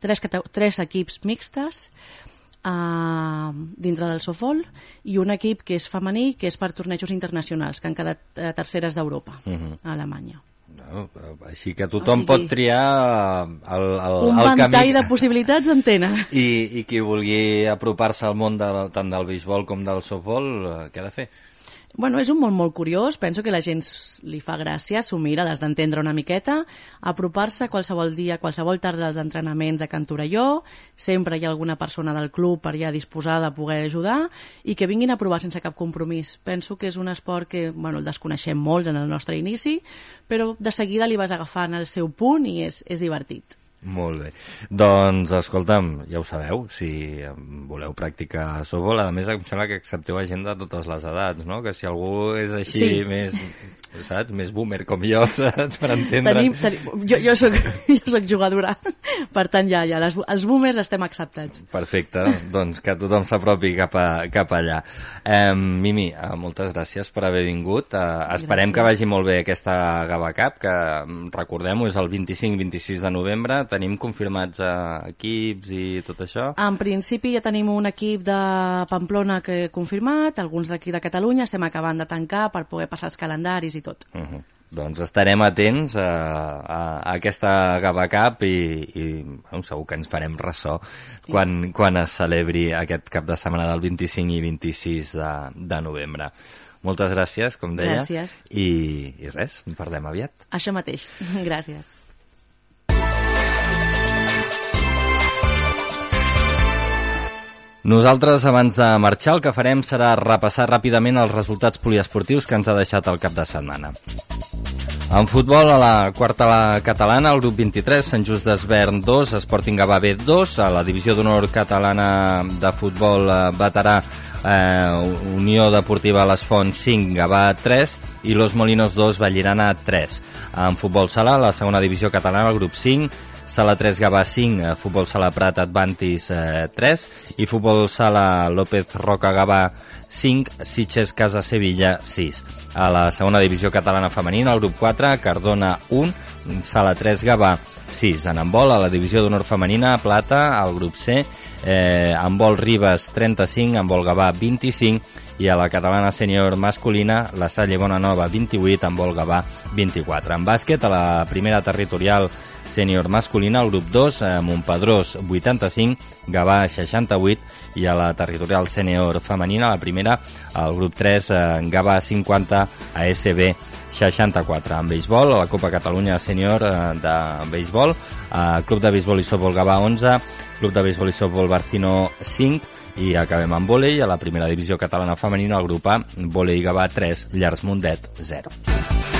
tres, cate tres equips mixtes, uh, dintre del softball i un equip que és femení, que és per tornejos internacionals, que han quedat uh, terceres d'Europa, Uh -huh. a Alemanya. No, però així que tothom O sigui- pot triar el, el, Un el ventall camí de possibilitats en tenen. i, i qui vulgui apropar-se al món de, tant del béisbol com del softball, eh, què ha de fer? Bueno, és un món molt curiós, penso que la gent li fa gràcia, s'ho mira, l'has d'entendre una miqueta, apropar-se qualsevol dia, qualsevol tarda als entrenaments a Can Torelló, sempre hi ha alguna persona del club per allà disposada a poder ajudar, i que vinguin a provar sense cap compromís. Penso que és un esport que, bueno, el desconeixem molt en el nostre inici, però de seguida li vas agafant el seu punt i és, és divertit. Molt bé. Doncs, escolta'm, ja ho sabeu, si voleu practicar softball, a més em sembla que accepteu a gent de totes les edats, no? Que si algú és així Sí. més, saps, més boomer com jo, saps, per entendre... Tenim, tenim, jo, jo, soc, jo soc jugadora, per tant ja, ja les, els boomers estem acceptats. Perfecte, doncs que tothom s'apropi cap, a, cap allà. Eh, Mimi, eh, moltes gràcies per haver vingut. Eh, esperem Gràcies. que vagi molt bé aquesta Gava Cup, que recordem-ho, és el 25-26 de novembre. Tenim confirmats eh, equips i tot això. En principi ja tenim un equip de Pamplona que he confirmat, alguns d'aquí de Catalunya, estem acabant de tancar per poder passar els calendaris i tot. Uh -huh. doncs estarem atents a, a, a aquesta Gava Cup i, i bueno, segur que ens farem ressò quan, quan es celebri aquest cap de setmana del 25 i 26 de, de novembre. Moltes gràcies, com deia. Gràcies. I, I res, en parlem aviat. Això mateix. Gràcies. Nosaltres, abans de marxar, el que farem serà repassar ràpidament els resultats poliesportius que ens ha deixat el cap de setmana. En futbol, a la quarta la catalana, el grup 23, Sant Just d'Esvern 2, Sporting Gavà B 2, a la divisió d'honor catalana de futbol eh, veterà eh, Unió Deportiva Les Fonts 5, Gavà 3 i Los Molinos 2, Vallirana 3. En futbol sala, la segona divisió catalana, el grup 5, Sala 3 Gavà 5, eh, Futbol Sala Prat Advantis eh, 3 i Futbol Sala López Roca Gavà 5, Sitges Casa Sevilla 6. A la segona divisió catalana femenina, el grup 4, Cardona 1, Sala 3 Gavà 6. En handbol, a la divisió d'honor femenina, Plata, al grup C, eh, handbol Ribes 35, handbol Gavà 25 i a la catalana sènior masculina, la Salle Bonanova 28, handbol Gavà 24. En bàsquet, a la primera territorial sènior masculina, el grup 2, eh, Montpedrós 85, Gavà 68 i a la territorial sènior femenina, la primera, el grup 3, eh, Gavà 50, ASB 64. En béisbol, a la Copa Catalunya sènior eh, de béisbol, eh, Club de béisbol i softbol Gavà 11, Club de béisbol i softbol Barcino 5, i acabem amb vòlei, a la primera divisió catalana femenina, el grup A, vòlei Gavà 3, Llars Mundet 0.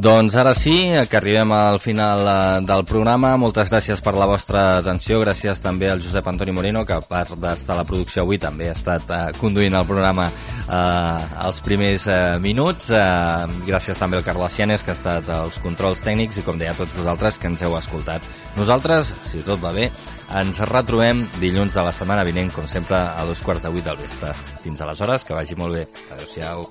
Doncs ara sí, que arribem al final eh, del programa. Moltes gràcies per la vostra atenció. Gràcies també al Josep Antoni Moreno, que a part d'estar a la producció avui també ha estat eh, conduint el programa eh, els primers eh, minuts. Eh, gràcies també al Carles Cianes, que ha estat als controls tècnics i, com deia, a tots vosaltres que ens heu escoltat. Nosaltres, si tot va bé, ens retrobem dilluns de la setmana vinent, com sempre, a dos quarts de vuit del vespre. Fins aleshores, que vagi molt bé. Adéu-siau.